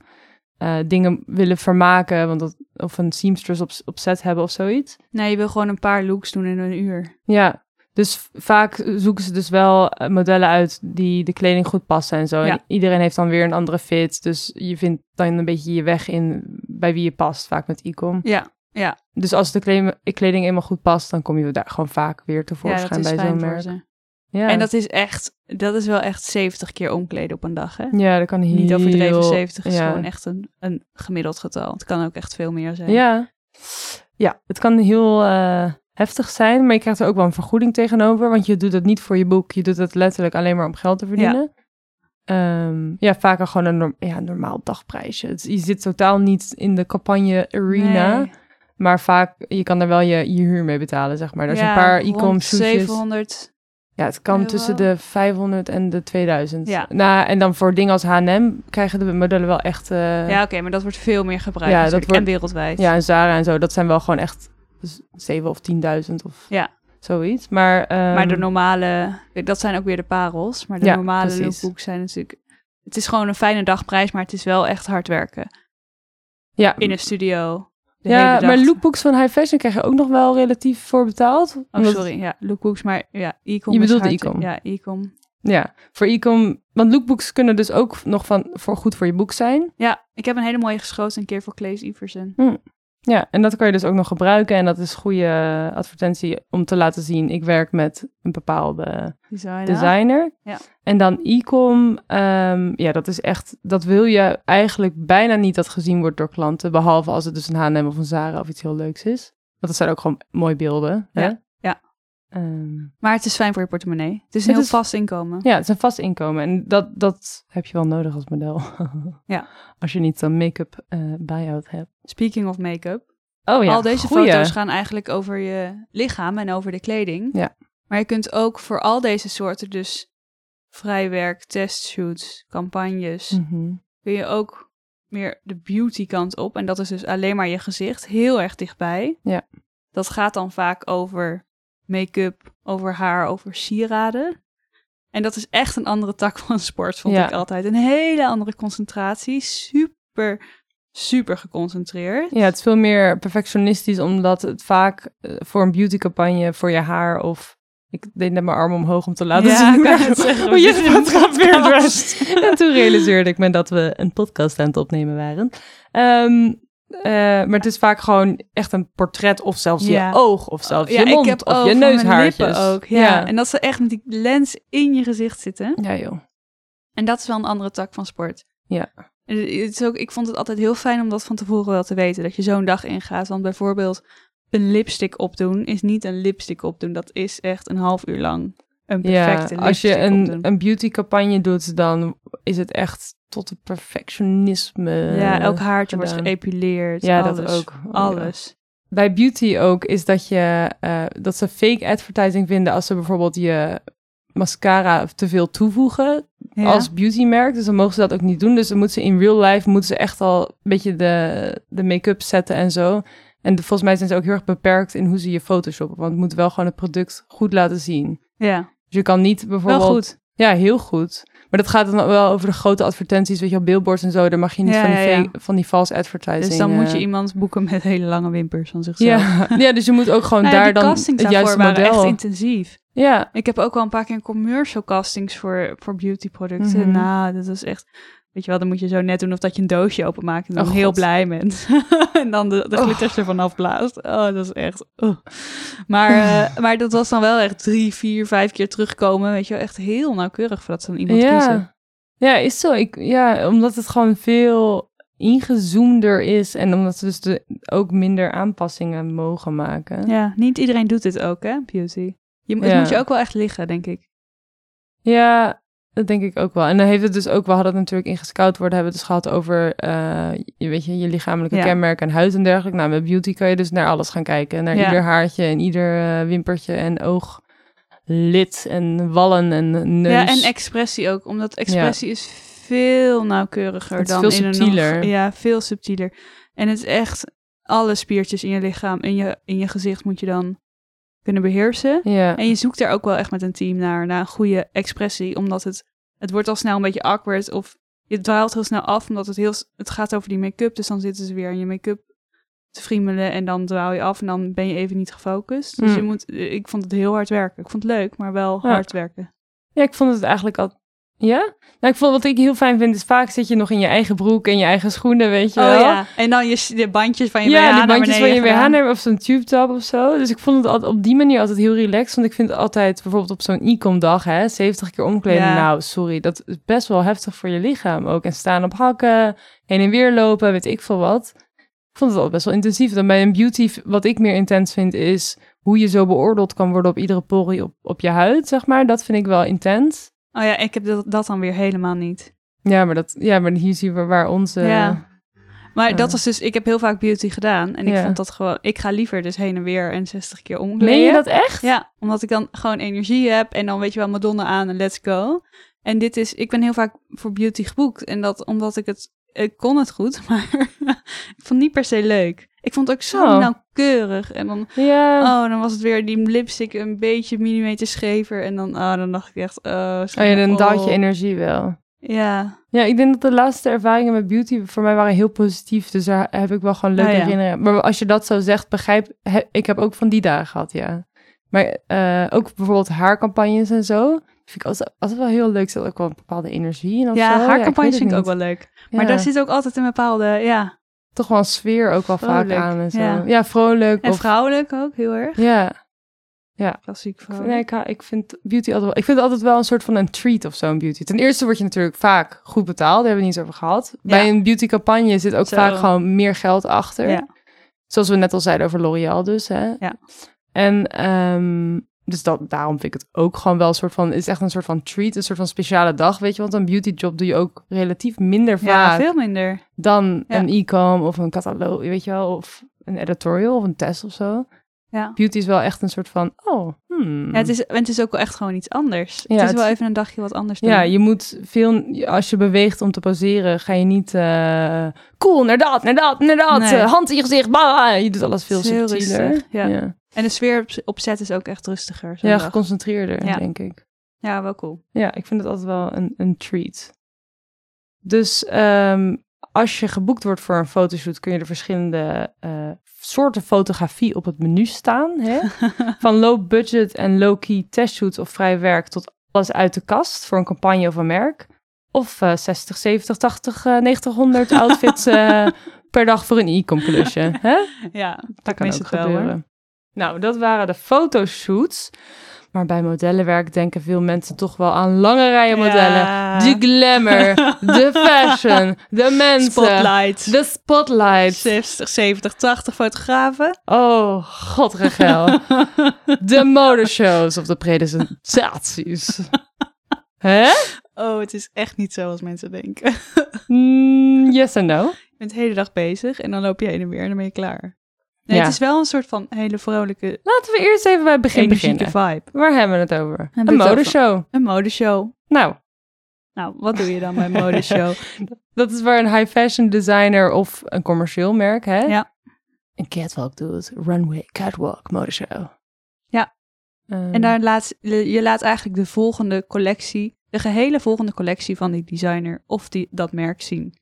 eh, dingen willen vermaken, want dat, of een seamstress op, op set hebben of zoiets. Nee, je wil gewoon een paar looks doen in een uur. Ja, dus vaak zoeken ze dus wel eh, modellen uit die de kleding goed passen en zo. Ja. En iedereen heeft dan weer een andere fit. Dus je vindt dan een beetje je weg in bij wie je past, vaak met e-com. Ja, ja. Dus als de kleding, kleding eenmaal goed past, dan kom je daar gewoon vaak weer tevoorschijn bij zo'n merk. Ja. En dat is echt, dat is wel echt 70 keer omkleden op een dag, hè? ja, dat kan heel... Niet overdreven, 70 is ja. gewoon echt een, een gemiddeld getal. Het kan ook echt veel meer zijn. Ja. ja, het kan heel eh, heftig zijn, maar je krijgt er ook wel een vergoeding tegenover, want je doet het niet voor je boek, je doet het letterlijk alleen maar om geld te verdienen. Ja, ja vaker gewoon een norm- ja, normaal dagprijsje. Het, je zit totaal niet in de campagne arena, Nee. maar vaak, je kan er wel je, je huur mee betalen, zeg maar. Je Ja, een paar e-com shootjes... 700. Ja, het kan euro. tussen de 500 en de 2000. Ja. Nou, en dan voor dingen als H&M krijgen de modellen wel echt... eh, Ja, oké, maar dat wordt veel meer gebruikt Ja, dat wordt- En wereldwijd. Ja, en Zara en zo, dat zijn wel gewoon echt z- 7 of 10.000 of Ja. zoiets. Maar, ehm, Maar de normale, dat zijn ook weer de parels. Maar de Ja, normale lookbooks zijn natuurlijk... Het is gewoon een fijne dagprijs, maar het is wel echt hard werken. ja, In een studio. De ja maar lookbooks van high fashion krijg je ook nog wel relatief voor betaald. Oh, sorry. Ja, lookbooks, maar ja, e-com Je bedoelt e-com. Ja, e-com. Ja, voor e-com. Want lookbooks kunnen dus ook nog van, voor goed voor je boek zijn. Ja, ik heb een hele mooie geschoten een keer voor Claes Iversen. Ja, en dat kan je dus ook nog gebruiken. En dat is goede advertentie om te laten zien. Ik werk met een bepaalde Designer. designer. Ja. En dan e-com, ehm, ja, dat is echt, dat wil je eigenlijk bijna niet dat gezien wordt door klanten. Behalve als het dus een H&M of een Zara of iets heel leuks is. Want dat zijn ook gewoon mooie beelden. Hè? Ja, Ehm, Maar het is fijn voor je portemonnee. Het is een Het heel is- vast inkomen. ja, het is een vast inkomen. En dat, dat heb je wel nodig als model. *laughs* Ja. Als je niet een make-up eh buy-out hebt. Speaking of make-up. Oh ja, Al deze goeie. foto's gaan eigenlijk over je lichaam en over de kleding. Ja. Maar je kunt ook voor al deze soorten, dus vrijwerk, testshoots, campagnes, Mhm. kun je ook meer de beauty kant op. En dat is dus alleen maar je gezicht, heel erg dichtbij. Ja. Dat gaat dan vaak over make-up, over haar, over sieraden. En dat is echt een andere tak van sport, vond Ja. ik altijd. Een hele andere concentratie. Super, super geconcentreerd. Ja, het is veel meer perfectionistisch, omdat het vaak eh, voor een beautycampagne, voor je haar of... Ik deed net mijn arm omhoog om te laten Ja, zien hoe, zeggen, je in een fotografeert. En toen realiseerde ik me dat we een podcast aan het opnemen waren. Ehm, eh, maar het is vaak gewoon echt een portret of zelfs Ja. je oog of zelfs ja, je mond ik heb of ook je neushaartjes. ook. Ja. ja. En dat ze echt met die lens in je gezicht zitten. Ja, joh. En dat is wel een andere tak van sport. Ja. Het is ook, ik vond het altijd heel fijn om dat van tevoren wel te weten. Dat je zo'n dag ingaat. Want bijvoorbeeld een lipstick opdoen is niet een lipstick opdoen. Dat is echt een half uur lang een perfecte Ja, als je een, een beautycampagne doet, dan is het echt tot het perfectionisme. ja, elk haartje wordt geëpileerd. Ja, alles, dat ook. Oh, ja. Alles. Bij beauty ook is dat je eh, dat ze fake advertising vinden als ze bijvoorbeeld je mascara te veel toevoegen Ja. als beautymerk. Dus dan mogen ze dat ook niet doen. Dus dan moeten ze in real life moeten ze echt al een beetje de, de make-up zetten en zo. En de- volgens mij zijn ze ook heel erg beperkt in hoe ze je photoshoppen. Want het moet wel gewoon het product goed laten zien. ja, je kan niet bijvoorbeeld... wel goed. Ja, heel goed. Maar dat gaat dan wel over de grote advertenties, weet je wel, billboards en zo. Daar mag je niet Ja, van, die ja, ja. fake- van die false advertising. Dus dan moet je eh, iemand boeken met hele lange wimpers van zichzelf. Ja, *laughs* ja, dus je moet ook gewoon Nou daar dan het juiste model. echt intensief. Ja, Ik heb ook wel een paar keer commercial castings voor, voor beautyproducten. Mhm. Nou, dat is echt... Weet je wel, dan moet je zo net doen of dat je een doosje openmaakt en dan Oh, heel God. blij bent. *laughs* en dan de, de Oh. glitters ervan afblaast. Oh, dat is echt... oh. Maar, eh, *laughs* maar dat was dan wel echt drie, vier, vijf keer terugkomen. Weet je wel, echt heel nauwkeurig voordat ze dan iemand kiezen. ja. ja, is zo. Ik, ja, omdat het gewoon veel ingezoomder is. En omdat ze dus de, ook minder aanpassingen mogen maken. Ja, niet iedereen doet dit ook, hè, beauty. Je, Ja. Moet je ook wel echt liggen, denk ik. Ja, dat denk ik ook wel. En dan heeft het dus ook, we hadden het natuurlijk in gescout worden, hebben we het dus gehad over, eh, je weet je, je lichamelijke Ja. kenmerken en huid en dergelijke. Nou, met beauty kan je dus naar alles gaan kijken. Naar Ja. ieder haartje en ieder eh, wimpertje en ooglid en wallen en neus. Ja, en expressie ook. Omdat expressie is veel nauwkeuriger Het is dan veel in een subtieler. nog- ja, veel subtieler. En het is echt alle spiertjes in je lichaam, in je, in je gezicht moet je dan kunnen beheersen. ja. En je zoekt daar ook wel echt met een team naar, naar een goede expressie. Omdat het, het wordt al snel een beetje awkward of je dwaalt heel snel af. Omdat het heel, het gaat over die make-up. Dus dan zitten ze weer aan je make-up te friemelen en dan dwaal je af en dan ben je even niet gefocust. Dus Mm. je moet, ik vond het heel hard werken. Ik vond het leuk, maar wel Ja. hard werken. Ja, ik vond het eigenlijk al. Ja? Nou, ik vond wat ik heel fijn vind, is vaak zit je nog in je eigen broek en je eigen schoenen, weet je wel. Oh ja, en dan je, de bandjes van je ja, BH die naar bandjes van je BH of zo'n tube top of zo. Dus ik vond het altijd, op die manier altijd heel relaxed. Want ik vind altijd bijvoorbeeld op zo'n e-com dag, hè, 70 keer omkleden. Ja. Nou, sorry, dat is best wel heftig voor je lichaam ook. En staan op hakken, heen en weer lopen, weet ik veel wat. Ik vond het al best wel intensief. Dan bij een beauty, wat ik meer intens vind, is hoe je zo beoordeeld kan worden op iedere porie op, op je huid, zeg maar. Dat vind ik wel intens. Oh ja, ik heb dat, dat dan weer helemaal niet. Ja, maar, dat, ja, maar hier zien we waar onze... Ja. Maar Ja. dat was dus, ik heb heel vaak beauty gedaan. En ik Ja. vond dat gewoon, ik ga liever dus heen en weer en 60 keer omkleden. Meen je dat echt? Ja, omdat ik dan gewoon energie heb en dan weet je wel Madonna aan en let's go. En dit is, ik ben heel vaak voor beauty geboekt. En dat omdat ik het, ik kon het goed, *laughs* maar ik vond het niet per se leuk. Ik vond het ook zo Oh. nauwkeurig. En dan, Ja. oh, dan was het weer die lipstick een beetje millimeter schever. En dan, oh, dan dacht ik echt, oh, Oh ja, dan daalt je oh. energie wel. Ja, Ja, ik denk dat de laatste ervaringen met beauty voor mij waren heel positief. Dus daar heb ik wel gewoon leuke Oh ja. herinneringen. Maar als je dat zo zegt, begrijp... he- ik heb ook van die dagen gehad, ja. Maar eh, ook bijvoorbeeld haarcampagnes en zo. Vind ik altijd, altijd wel heel leuk. Zit ook wel een bepaalde energie in ja zo. haarcampagnes vind ik ook wel leuk. Maar Ja. daar zit ook altijd een bepaalde, ja, Toch wel een sfeer ook wel vaak aan en zo. ja. Ja, vrolijk. en of, vrouwelijk ook heel erg. Ja. Klassiek Ik, vrouwelijk. nee, ik, ik vind beauty altijd wel... Ik vind het altijd wel een soort van een treat of zo, een beauty. Ten eerste word je natuurlijk vaak goed betaald. Daar hebben we niet eens over gehad. Bij een beautycampagne zit ook Zo. vaak gewoon meer geld achter. Ja. Zoals we net al zeiden over L'Oreal dus, hè. Ja. En ehm, dus dat, daarom vind ik het ook gewoon wel een soort van... Het is echt een soort van treat, een soort van speciale dag, weet je. Want een beautyjob doe je ook relatief minder Ja, vaak veel minder. dan Ja. een e-com of een catalogus, weet je wel. Of een editorial of een test of zo. Ja. Beauty is wel echt een soort van, oh, hmm. Ja, het is, het is ook wel echt gewoon iets anders. Ja, het is het- wel even een dagje wat anders doen. Ja, je moet veel, als je beweegt om te poseren, ga je niet eh cool naar dat, naar dat, naar dat, Nee. eh, hand in je gezicht, blah, je doet alles veel subtieler. ja. ja. En de sfeer op, op set is ook echt rustiger. Ja, dag. geconcentreerder, Ja. denk ik. ja, wel cool. Ja, ik vind het altijd wel een, een treat. Dus ehm, als je geboekt wordt voor een fotoshoot, kun je er verschillende eh, soorten fotografie op het menu staan. Hè? *laughs* Van low budget en low key testshoots of vrij werk tot alles uit de kast voor een campagne of een merk. Of eh 60, 70, 80, eh 90, 100 *laughs* outfits eh, per dag voor een e-com klusje. Hè? Ja, Dat kan ook wel, gebeuren. Nou, dat waren de fotoshoots. Maar bij modellenwerk denken veel mensen toch wel aan lange rijen modellen. Ja. De glamour, *laughs* de fashion, de mensen, Spotlight. de spotlight. 60, 70, 80 fotografen. Oh, god Rachel. *laughs* de modeshows of de presentaties. *laughs* Hè? Oh, het is echt niet zo als mensen denken. Mm, yes and no. Je bent de hele dag bezig en dan loop je heen en weer en dan ben je klaar. Nee, Ja. het is wel een soort van hele vrolijke, Laten we eerst even bij het begin beginnen. vibe. Waar hebben we het over? Een modeshow. Een modeshow. Nou, Nou, wat doe je dan bij een modeshow? *laughs* dat is waar een high fashion designer of een commercieel merk, hè? Ja. Een catwalk doet. Runway, catwalk, modeshow. Ja. Ehm, En daar laat je laat eigenlijk de volgende collectie, de gehele volgende collectie van die designer of die, dat merk zien.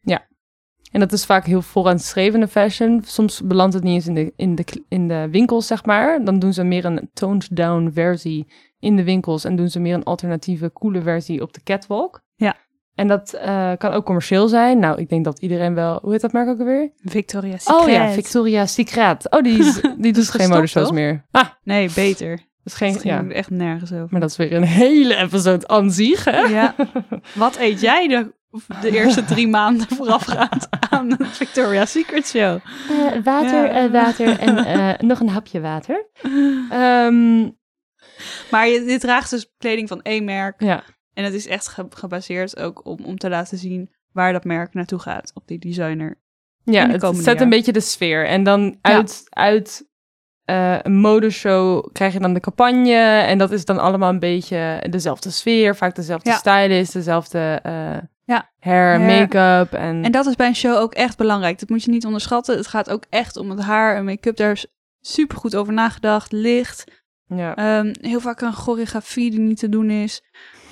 En dat is vaak heel vooraanstrevende fashion. Soms belandt het niet eens in de, in, de, in de winkels, zeg maar. Dan doen ze meer een toned down versie in de winkels. En doen ze meer een alternatieve, coole versie op de catwalk. Ja. En dat eh, kan ook commercieel zijn. Nou, ik denk dat iedereen wel... Hoe heet dat merk ook alweer? Victoria's Secret. Oh ja, Victoria's Secret. Oh, die, is, *laughs* die doet geen modeshows meer. Ah, Nee, beter. dat is geen... Ging Ja, echt nergens over. maar dat is weer een *laughs* hele episode aan zich, hè? Ja. *laughs* Wat eet jij de of de eerste *laughs* drie maanden voorafgaand aan de Victoria's Secret show. water, Ja. water en eh, *laughs* nog een hapje water. Ehm, Maar je, dit draagt dus kleding van één merk. ja, En het is echt ge- gebaseerd ook om, om te laten zien waar dat merk naartoe gaat. Of die designer. ja de het zet een beetje de sfeer. En dan uit, uit eh, een modeshow krijg je dan de campagne. En dat is dan allemaal een beetje dezelfde sfeer. Vaak dezelfde Ja. stylist, dezelfde eh Ja. hair, Hair. make-up. En, En dat is bij een show ook echt belangrijk. Dat moet je niet onderschatten. Het gaat ook echt om het haar en make-up. Daar is super goed over nagedacht. Licht. ja. Ehm, heel vaak een choreografie die niet te doen is.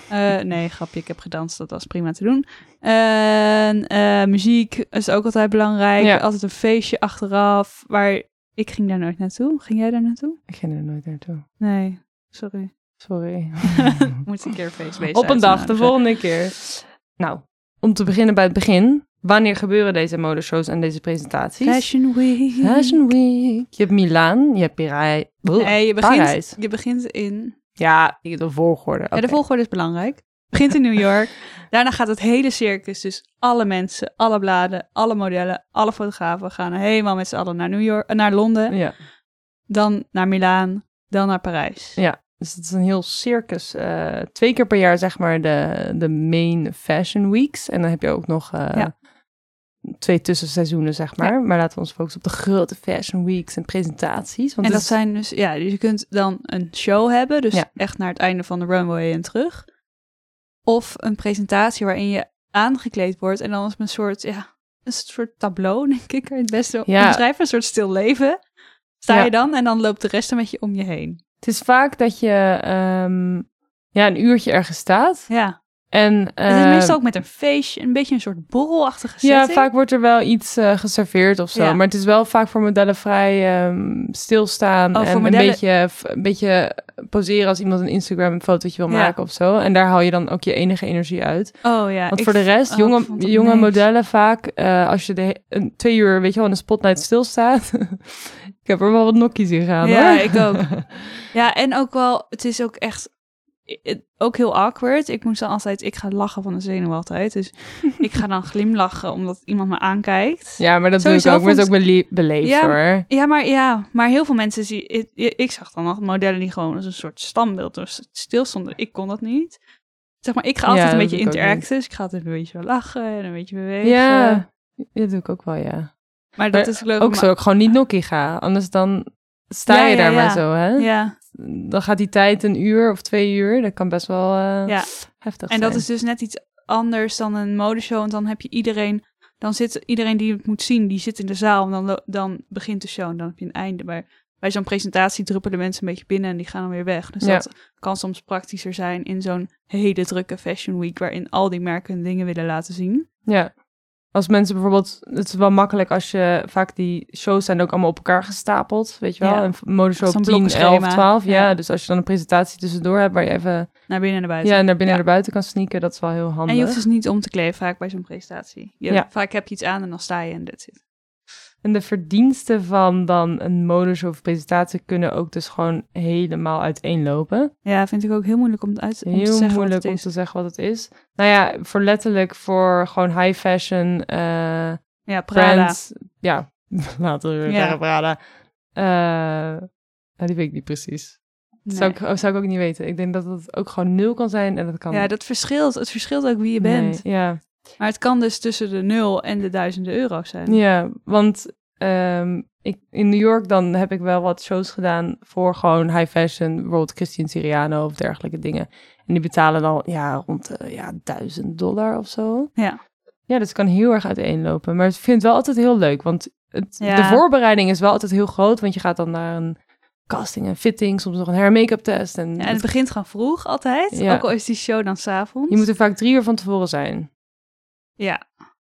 Eh, nee, grapje, ik heb gedanst, dat was prima te doen. En eh, muziek is ook altijd belangrijk. Ja. Altijd een feestje achteraf. Waar ik ging daar nooit naartoe. Ging jij daar naartoe? Ik ging er nooit naartoe. Nee, sorry. Sorry. *laughs* Moet een keer een feest wezen. Op een dag, de volgende keer. Nou, om te beginnen bij het begin. Wanneer gebeuren deze modeshows en deze presentaties? Fashion Week. Fashion Week. Je hebt Milaan, je hebt Parijs. Nee, je begint, Parijs. je begint in... Ja, de volgorde. Ja, de volgorde is belangrijk. Begint in New York. *laughs* Daarna gaat het hele circus, dus alle mensen, alle bladen, alle modellen, alle fotografen gaan helemaal met z'n allen naar New York, naar Londen, Ja, dan naar Milaan, dan naar Parijs. ja, dus het is een heel circus. eh, twee keer per jaar zeg maar de, de main fashion weeks. En dan heb je ook nog eh, Ja. twee tussenseizoenen zeg maar. Maar laten we ons focussen op de grote fashion weeks en presentaties. Want en dat is- zijn dus, ja, dus je kunt dan een show hebben, dus Ja. echt naar het einde van de runway en terug. Of een presentatie waarin je aangekleed wordt en dan is het een soort, ja, een soort tableau, *laughs* denk ik, kan je het beste omschrijven. Een soort stil leven. Sta je dan en dan loopt de rest een beetje om je heen. Het is vaak dat je ehm, ja, een uurtje ergens staat. Ja. En, Het is eh, meestal ook met een feestje, een beetje een soort borrelachtige Ja, setting. vaak wordt er wel iets eh, geserveerd of zo. Ja. Maar het is wel vaak voor modellen vrij ehm, stilstaan. Oh, en modellen- een, beetje, een beetje poseren als iemand een Instagram-fotootje wil Ja. maken of zo. En daar haal je dan ook je enige energie uit. Oh ja. Want voor de rest, oh, jonge, jonge modellen vaak, eh, als je de, een, twee uur, weet je wel, in een spotlight stilstaat. *laughs* ik heb er wel wat nokkies in gaan, Ja, hoor. ik ook. *laughs* Ja, en ook wel, het is ook echt, ook heel awkward. Ik moest dan altijd, ik ga lachen van de zenuw altijd. Dus *laughs* ik ga dan glimlachen omdat iemand me aankijkt. ja, maar dat Sowieso doe ik ook. Is vond- ook beleefd, Ja, hoor. Ja, maar ja, maar heel veel mensen zien. Ik, ik zag dan nog modellen die gewoon als een soort standbeeld dus stilstonden. Ik kon dat niet. Zeg maar, ik ga altijd Ja, een beetje ik interacten. Dus ik ga altijd een beetje lachen en een beetje bewegen. Ja, dat doe ik ook wel, ja. maar dat Maar is leuk. Ook zo, ik gewoon niet nokkie ga. Anders dan sta Ja, je daar maar zo, hè? Ja, Dan gaat die tijd een uur of twee uur. Dat kan best wel eh, ja. heftig En zijn. dat is dus net iets anders dan een modeshow. Want dan heb je iedereen, dan zit iedereen die het moet zien, die zit in de zaal. En dan, dan begint de show en dan heb je een einde. Bij, bij zo'n presentatie druppelen mensen een beetje binnen en die gaan dan weer weg. Dus Ja. dat kan soms praktischer zijn in zo'n hele drukke fashion week, waarin al die merken hun dingen willen laten zien. Ja. Als mensen bijvoorbeeld... Het is wel makkelijk als je... Vaak die shows zijn ook allemaal op elkaar gestapeld. Weet je wel? Ja. Een modeshow op 10, 11, blokkenschema. 12. Ja. Ja. Dus als je dan een presentatie tussendoor hebt... Waar je even Naar binnen en naar buiten. ja, naar binnen Ja. en naar buiten kan sneaken. Dat is wel heel handig. En je hoeft dus niet om te kleden vaak bij zo'n presentatie. Je, Ja. Vaak heb je iets aan en dan sta je en that's it. En de verdiensten van dan een modeshow of presentatie... kunnen ook dus gewoon helemaal uiteenlopen. Ja, vind ik ook heel moeilijk om, het uit, om te Heel zeggen wat moeilijk om te zeggen wat het is. Nou ja, voor letterlijk voor gewoon high fashion eh Ja, Prada. brands. Ja, *laughs* laten we Ja. zeggen Prada. Nou, die weet ik niet precies. Nee. Zou, ik, oh, zou ik ook niet weten. Ik denk dat het ook gewoon nul kan zijn en dat kan... Ja, dat verschilt. Het verschilt ook wie je bent. Nee, ja. Maar het kan dus tussen de nul en de duizenden euro's zijn. ja, want ehm, ik, in New York dan heb ik wel wat shows gedaan voor gewoon high fashion. Bijvoorbeeld Christian Siriano of dergelijke dingen. En die betalen dan ja, rond de ja, duizend dollar of zo. Ja. Ja, dus het kan heel erg uiteenlopen. Maar ik vind het wel altijd heel leuk. Want het, Ja. de voorbereiding is wel altijd heel groot. Want je gaat dan naar een casting en fitting. Soms nog een hair make-up test. En, Ja, en het begint gewoon vroeg altijd. Ja. Ook al is die show dan s'avonds. je moet er vaak drie uur van tevoren zijn. Ja,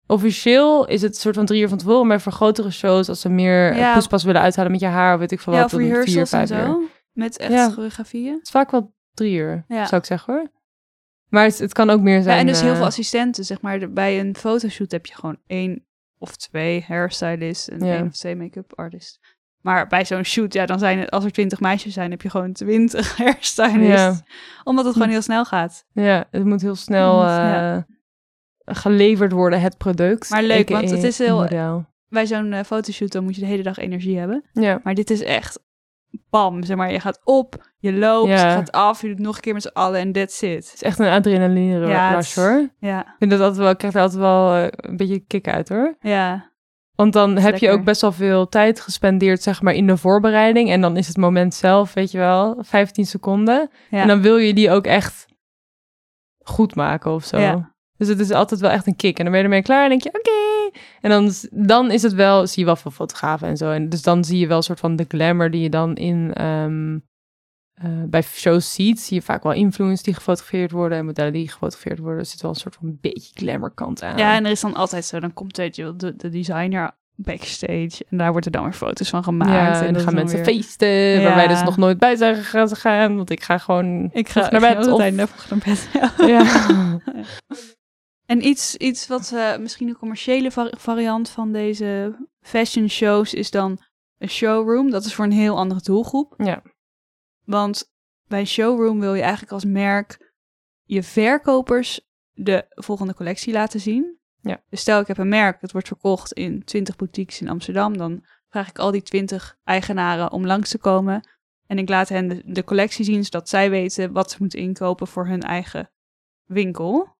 Officieel is het soort van drie uur van tevoren. Maar voor grotere shows, als ze meer Ja. poespas willen uithalen met je haar. Of weet ik veel ja wat. dan vier, en vijf uur. zo. Met echt Ja. choreografieën. Het is vaak wel drie uur, Ja. zou ik zeggen hoor. Maar het, het kan ook meer zijn. Ja, en dus heel eh, veel assistenten, zeg maar. Bij een fotoshoot heb je gewoon één of twee hairstylists en één of twee make-up artists. Maar bij zo'n shoot, ja, dan zijn het, als er twintig meisjes zijn, heb je gewoon twintig *laughs* hairstylists. Omdat het gewoon heel snel gaat. Ja, het moet heel snel Ja. eh, geleverd worden, het product. Maar leuk, want het is heel- model. Bij zo'n eh, fotoshoot dan moet je de hele dag energie hebben. Ja. Maar dit is echt bam, zeg maar. Je gaat op, je loopt, Ja. je gaat af, je doet nog een keer met z'n allen en that's it. Het is echt een adrenaline Ja, rush hoor. Ja, Ik vind dat altijd wel, ik krijg er altijd wel eh, een beetje kick uit hoor. ja, Want dan heb je ook best wel veel tijd gespendeerd, zeg maar, in de voorbereiding. En dan is het moment zelf, weet je wel, 15 seconden. ja. En dan wil je die ook echt goed maken of zo. Ja. Dus het is altijd wel echt een kick. En dan ben je ermee klaar en denk je, oké. En dan, dan is het wel, zie je wel veel fotografen en zo. En dus dan zie je wel een soort van de glamour die je dan in... ehm, eh, bij shows ziet, zie je vaak wel influencers die gefotografeerd worden en modellen die gefotografeerd worden. Er zit wel een soort van beetje glamour kant aan. ja, en er is dan altijd zo, dan komt weet je, de, de designer backstage en daar worden dan weer foto's van gemaakt. Ja, en dan gaan mensen weer- feesten, Ja. waar wij dus nog nooit bij zijn gegaan, gaan, want ik ga gewoon Ik ga naar bed. Of... Naar bed. Ja. *laughs* *laughs* En iets, iets wat eh, misschien een commerciële vari- variant van deze fashion shows is dan een showroom. Dat is voor een heel andere doelgroep. Ja. Want bij een showroom wil je eigenlijk als merk je verkopers de volgende collectie laten zien. Ja. Dus stel ik heb een merk, het wordt verkocht in 20 boutiques in Amsterdam. Dan vraag ik al die 20 eigenaren om langs te komen. En ik laat hen de, de collectie zien, zodat zij weten wat ze moeten inkopen voor hun eigen winkel.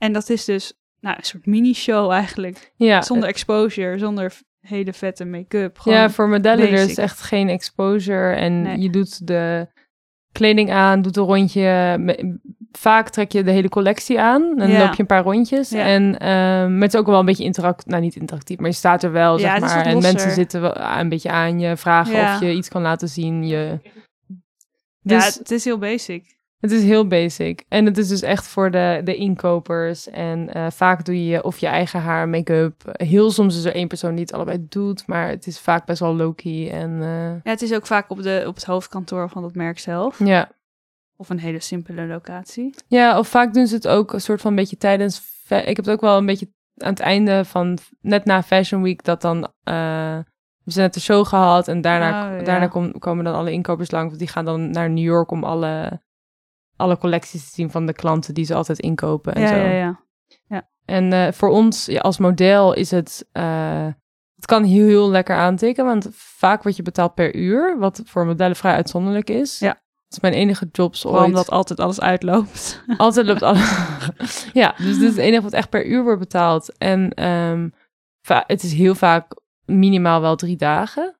En dat is dus nou, een soort mini-show eigenlijk. ja. Zonder exposure, zonder hele vette make-up. Ja, voor modellen er is echt geen exposure. En Nee. je doet de kleding aan, doet een rondje. Vaak trek je de hele collectie aan. En Ja. loop je een paar rondjes. Ja. En ehm, het is ook wel een beetje interactief. Nou, niet interactief, maar je staat er wel, Ja, zeg maar. En mensen zitten wel een beetje aan je, vragen Ja. of je iets kan laten zien. Je... ja, Dus het is heel basic. Het is heel basic. En het is dus echt voor de, de inkopers. En eh, vaak doe je of je eigen haar, make-up. Heel soms is er één persoon die het allebei doet. Maar het is vaak best wel low-key. En eh, Ja, het is ook vaak op, de, op het hoofdkantoor van dat merk zelf. ja. Of een hele simpele locatie. Ja, of vaak doen ze het ook een soort van beetje tijdens. Ik heb het ook wel een beetje aan het einde van net na Fashion Week dat dan. eh we zijn net de show gehad en daarna, Oh, ja. daarna kom- komen dan alle inkopers langs. Want die gaan dan naar New York om alle, alle collecties te zien van de klanten die ze altijd inkopen en Ja, zo. ja, ja. En eh, voor ons ja, als model is het. eh, het kan heel, heel lekker aantikken, want vaak word je betaald per uur, wat voor modellen vrij uitzonderlijk is. Ja. Het is mijn enige jobs ooit. omdat altijd alles uitloopt. *laughs* Altijd loopt alles. *laughs* ja, dus dit is het enige wat echt per uur wordt betaald. En ehm, het is heel vaak minimaal wel drie dagen.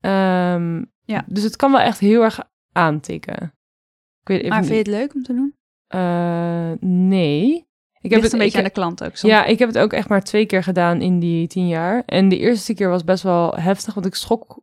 Ehm, Ja. Dus het kan wel echt heel erg aantikken. Ik weet even Maar vind je het leuk om te doen? Eh, nee. Ik heb het een ik beetje aan de klant ook soms. ja, ik heb het ook echt maar twee keer gedaan in die tien jaar. En de eerste keer was best wel heftig, want ik schrok,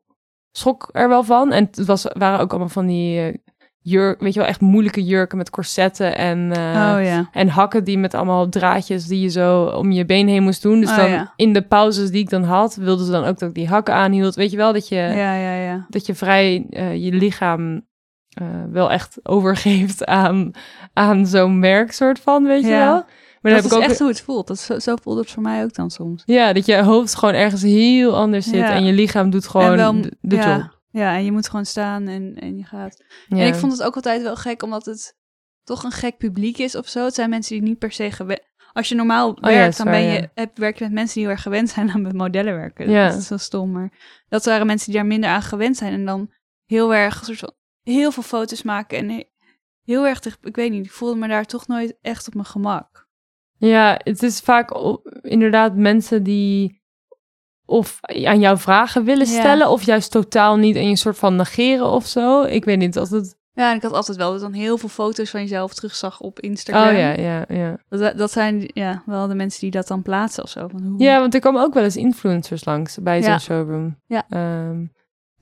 schrok er wel van. En het was, waren ook allemaal van die eh, jurk, weet je wel, echt moeilijke jurken met corsetten en, eh, oh ja. en hakken die met allemaal draadjes die je zo om je been heen moest doen. Dus Oh, dan ja. in de pauzes die ik dan had, wilden ze dan ook dat ik die hakken aanhield. Weet je wel, dat je, Ja, ja, ja. dat je vrij je lichaam eh, wel echt overgeeft aan, aan zo'n merk soort van, weet je wel. Maar dat heb is ik ook echt hoe het voelt. Dat is, zo, zo voelt het voor mij ook dan soms. Ja, dat je hoofd gewoon ergens heel anders zit Ja. en je lichaam doet gewoon wel- de, de ja, job. Ja, en je moet gewoon staan en, en je gaat. Ja. En ik vond het ook altijd wel gek, omdat het toch een gek publiek is of zo. Het zijn mensen die niet per se gewend... Als je normaal Oh werkt, dan ben je, ja. heb, werk je met mensen die heel erg gewend zijn aan met modellen werken. Ja. Dat is zo stom, maar dat waren mensen die daar minder aan gewend zijn. En dan heel erg, een soort van, heel veel foto's maken en he- heel erg, ik weet niet, ik voelde me daar toch nooit echt op mijn gemak. ja, het is vaak inderdaad mensen die of aan jou vragen willen Ja. stellen of juist totaal niet en je soort van negeren of zo. Ik weet niet, als het... Ja, en ik had altijd wel dat dan heel veel foto's van jezelf terugzag op Instagram. Oh ja, ja, ja. Dat, dat zijn ja, wel de mensen die dat dan plaatsen of zo. Van hoe... Ja, want er komen ook wel eens influencers langs bij zo'n Ja. showroom. Ja. Ehm,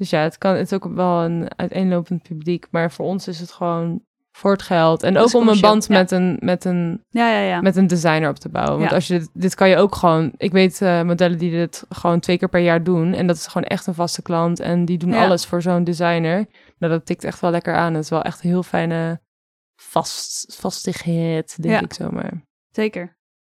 dus ja, het, kan, het is ook wel een uiteenlopend publiek, maar voor ons is het gewoon voor het geld. En ook om een band ja. met, een, met een ja, ja. ja. met een designer op te bouwen. Want als je dit, dit kan je ook gewoon. Ik weet eh, modellen die dit gewoon twee keer per jaar doen. En dat is gewoon echt een vaste klant. En die doen alles voor zo'n designer. Nou, dat tikt echt wel lekker aan. Het is wel echt een heel fijne vast, vastigheid, denk Ja. ik zomaar. Zeker.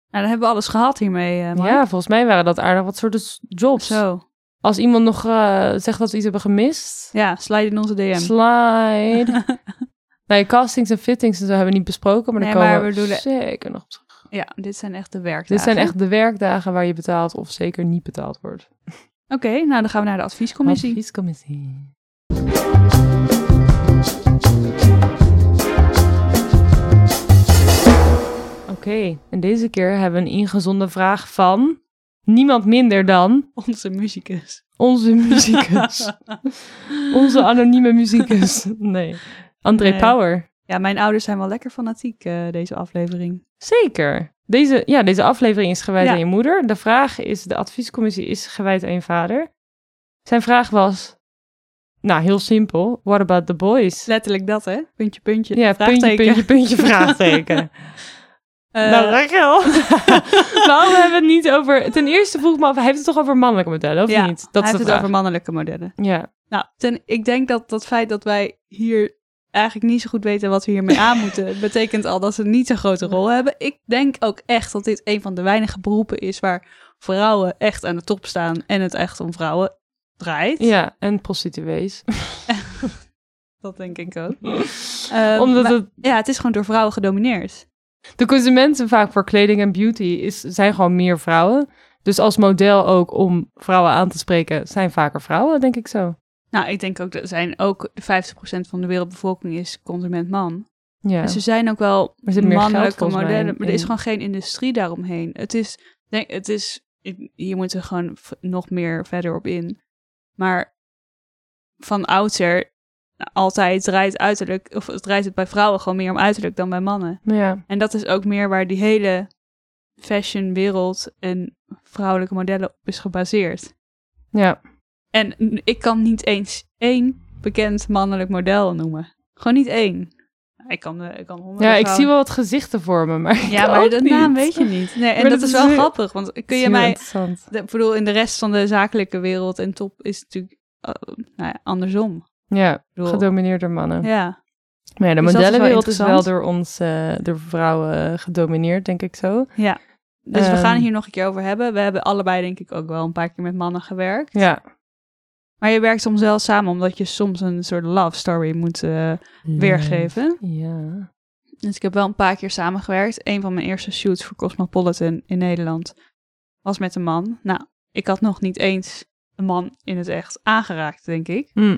Nou, dan hebben we alles gehad hiermee, eh. Ja, volgens mij waren dat aardig wat soorten jobs. Zo. Als iemand nog eh, zegt dat we iets hebben gemist, Ja, slide in onze DM. slide. *laughs* nee, castings en fittings en zo hebben we niet besproken, maar daar Nee, komen maar we bedoelen- zeker nog op terug. Ja, dit zijn echt de werkdagen. Dit zijn echt de werkdagen waar je betaald of zeker niet betaald wordt. Oké, nou dan gaan we naar de adviescommissie. Adviescommissie. Oké, en deze keer hebben we een ingezonden vraag van niemand minder dan Onze muzikus. onze muzikus. *laughs* onze anonieme muzikus. Nee, André Nee. Power. Ja, mijn ouders zijn wel lekker fanatiek eh, deze aflevering. Zeker. Deze, ja, deze aflevering is gewijd Ja. aan je moeder. De vraag is, de adviescommissie is gewijd aan je vader. Zijn vraag was, nou heel simpel, what about the boys? Letterlijk dat, hè? Puntje, puntje. Ja, puntje, puntje, puntje, *laughs* vraagteken. Eh, nou, Rachel. *laughs* Waarom hebben we het niet over... Ten eerste vroeg ik me af, hij heeft het toch over mannelijke modellen, of ja, niet? Dat hij is heeft het over mannelijke modellen. Ja, Nou, ten, ik denk dat dat feit dat wij hier eigenlijk niet zo goed weten wat we hiermee aan *laughs* moeten, betekent al dat ze niet zo'n grote rol hebben. Ik denk ook echt dat dit een van de weinige beroepen is waar vrouwen echt aan de top staan en het echt om vrouwen draait. ja, en prostituees. *laughs* Dat denk ik ook. Ehm, Omdat maar- het, Ja, het is gewoon door vrouwen gedomineerd. De consumenten vaak voor kleding en beauty is, zijn gewoon meer vrouwen. Dus als model ook om vrouwen aan te spreken, zijn vaker vrouwen, denk ik zo. Nou, ik denk ook dat zijn ook 50% van de wereldbevolking is consument man. Ja, Dus er zijn ook wel mannelijke modellen, in- maar er is gewoon geen industrie daaromheen. Het is, denk, het is, hier moeten we gewoon nog meer verder op in. Maar van oudsher, altijd draait uiterlijk, of het draait het bij vrouwen gewoon meer om uiterlijk dan bij mannen. ja, En dat is ook meer waar die hele fashionwereld en vrouwelijke modellen op is gebaseerd. ja. En ik kan niet eens één bekend mannelijk model noemen. Gewoon niet één. Ik kan, eh, ik kan honderden ja ik vrouwen- zie wel wat gezichten voor me, maar Ja, maar de niet. naam weet je niet. Nee, *laughs* en dat, dat is wel heel- grappig, want kun je mij... Ik bedoel, in de rest van de zakelijke wereld en top is het natuurlijk eh, nou ja, andersom. Ja, bedoel- gedomineerd door mannen. Ja, Maar ja, de Dus is modellenwereld is wel door ons, eh, door vrouwen gedomineerd, denk ik zo. ja. Dus we Ehm. gaan hier nog een keer over hebben. We hebben allebei denk ik ook wel een paar keer met mannen gewerkt. Ja. Maar je werkt soms wel samen, omdat je soms een soort love story moet eh, weergeven. Ja. Dus ik heb wel een paar keer samengewerkt. Een van mijn eerste shoots voor Cosmopolitan in Nederland was met een man. Nou, ik had nog niet eens een man in het echt aangeraakt, denk ik. Hm.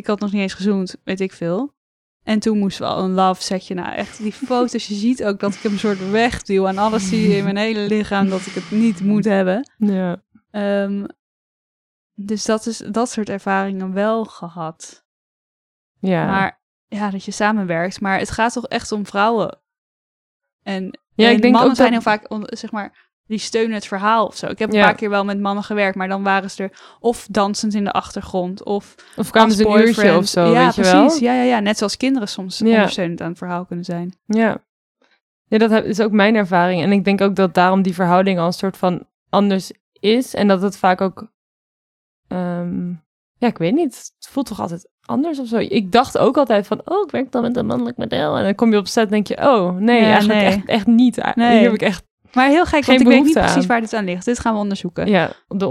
Ik had nog niet eens gezoend, weet ik veel. En toen moesten we al een love setje. Nou, echt die *laughs* foto's. Je ziet ook dat ik hem een soort wegduw. En alles zie je in mijn hele lichaam dat ik het niet moet hebben. Ja. Ehm, dus dat, is, dat soort ervaringen wel gehad. Ja. Maar ja, dat je samenwerkt. Maar het gaat toch echt om vrouwen. En, Ja, en ik denk mannen ook zijn dat- heel vaak, zeg maar, die steunen het verhaal of zo. Ik heb een paar keer wel met mannen gewerkt, maar dan waren ze er of dansend in de achtergrond of of kwamen ze een uurtje of zo, ja, weet je precies. wel? Ja, ja, ja, net zoals kinderen soms Ja. ondersteunend aan het verhaal kunnen zijn. Ja. Ja, dat is ook mijn ervaring. En ik denk ook dat daarom die verhouding al een soort van anders is. En dat het vaak ook... ehm, ja, ik weet niet. Het voelt toch altijd anders of zo. Ik dacht ook altijd van, oh, ik werk dan met een mannelijk model. En dan kom je op set en denk je, oh, nee, Ja, eigenlijk nee. Echt, echt niet. Nee. Hier heb ik echt, Maar heel gek, Geen want ik weet niet precies aan. waar dit aan ligt. Dit gaan we onderzoeken. ja, de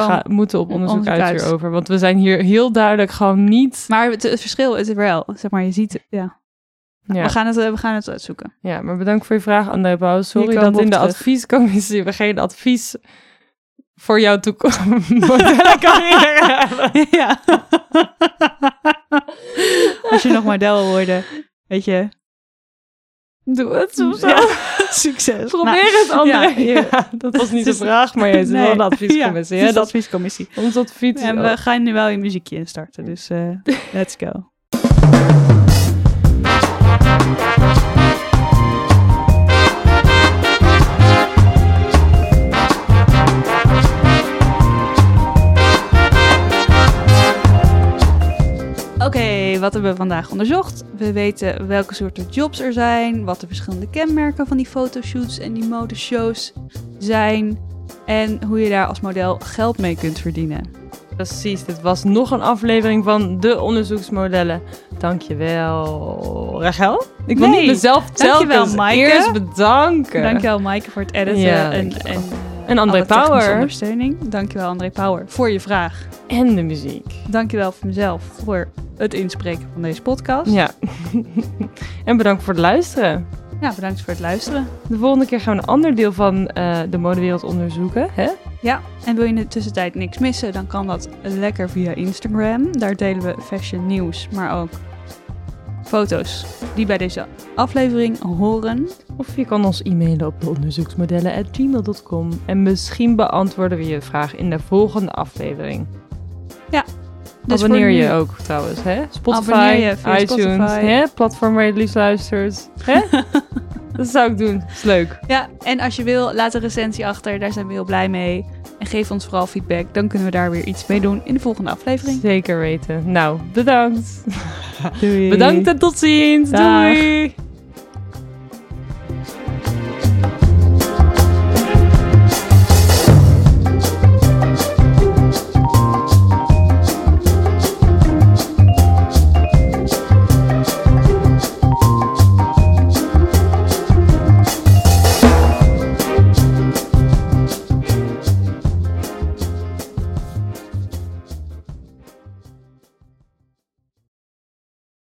gaan- moeten op onderzoek onderzoek uit uit. hierover. Want we zijn hier heel duidelijk gewoon niet... Maar het, het verschil is er wel. Zeg maar, je ziet het. Ja. Ja. We, gaan het, we gaan het uitzoeken. Ja, maar bedankt voor je vraag, André Pauw. Sorry dat in de terug. adviescommissie we geen advies voor jouw toekomst *laughs* hebben. ja. Als je nog model wil worden, weet je. Doe het of zo. Ja, *laughs* succes. Probeer Nou, het, André. *laughs* ja, dat was niet de Het is- vraag, maar jij zit wel in de nee. adviescommissie. Ja, hè? het is de adviescommissie. ons advies. En we gaan nu wel je muziekje instarten, dus eh, *laughs* let's go. Oké, wat hebben we vandaag onderzocht? We weten welke soorten jobs er zijn, wat de verschillende kenmerken van die fotoshoots en die modeshows zijn en hoe je daar als model geld mee kunt verdienen. Precies, dit was nog een aflevering van de onderzoeksmodellen. Dankjewel, Rachel. Ik wil Nee, niet mezelf dankjewel, telkens Maaike. eerst bedanken. Dankjewel Maaike voor het editen Ja, en, dankjewel. en En André Power. ondersteuning. Dankjewel André Power voor je vraag. En de muziek. Dankjewel voor mezelf voor het inspreken van deze podcast. Ja. *laughs* en bedankt voor het luisteren. Ja, bedankt voor het luisteren. De volgende keer gaan we een ander deel van eh, de modewereld onderzoeken. Hè? Ja, en wil je in de tussentijd niks missen, dan kan dat lekker via Instagram. Daar delen we fashion nieuws, maar ook foto's die bij deze aflevering horen. Of je kan ons e-mailen op deonderzoeksmodellen.gmail.com. En misschien beantwoorden we je vraag in de volgende aflevering. Dus Abonneer je nu- ook trouwens, hè? Spotify, je iTunes, Spotify. hè? Platform waar je het liefst luistert. Hè? *laughs* dat zou ik doen. is leuk. Ja, en als je wil, laat een recensie achter. Daar zijn we heel blij mee. En geef ons vooral feedback. Dan kunnen we daar weer iets mee doen in de volgende aflevering. Zeker weten. Nou, bedankt. Doei. *laughs* Bedankt en tot ziens. Dag. Doei.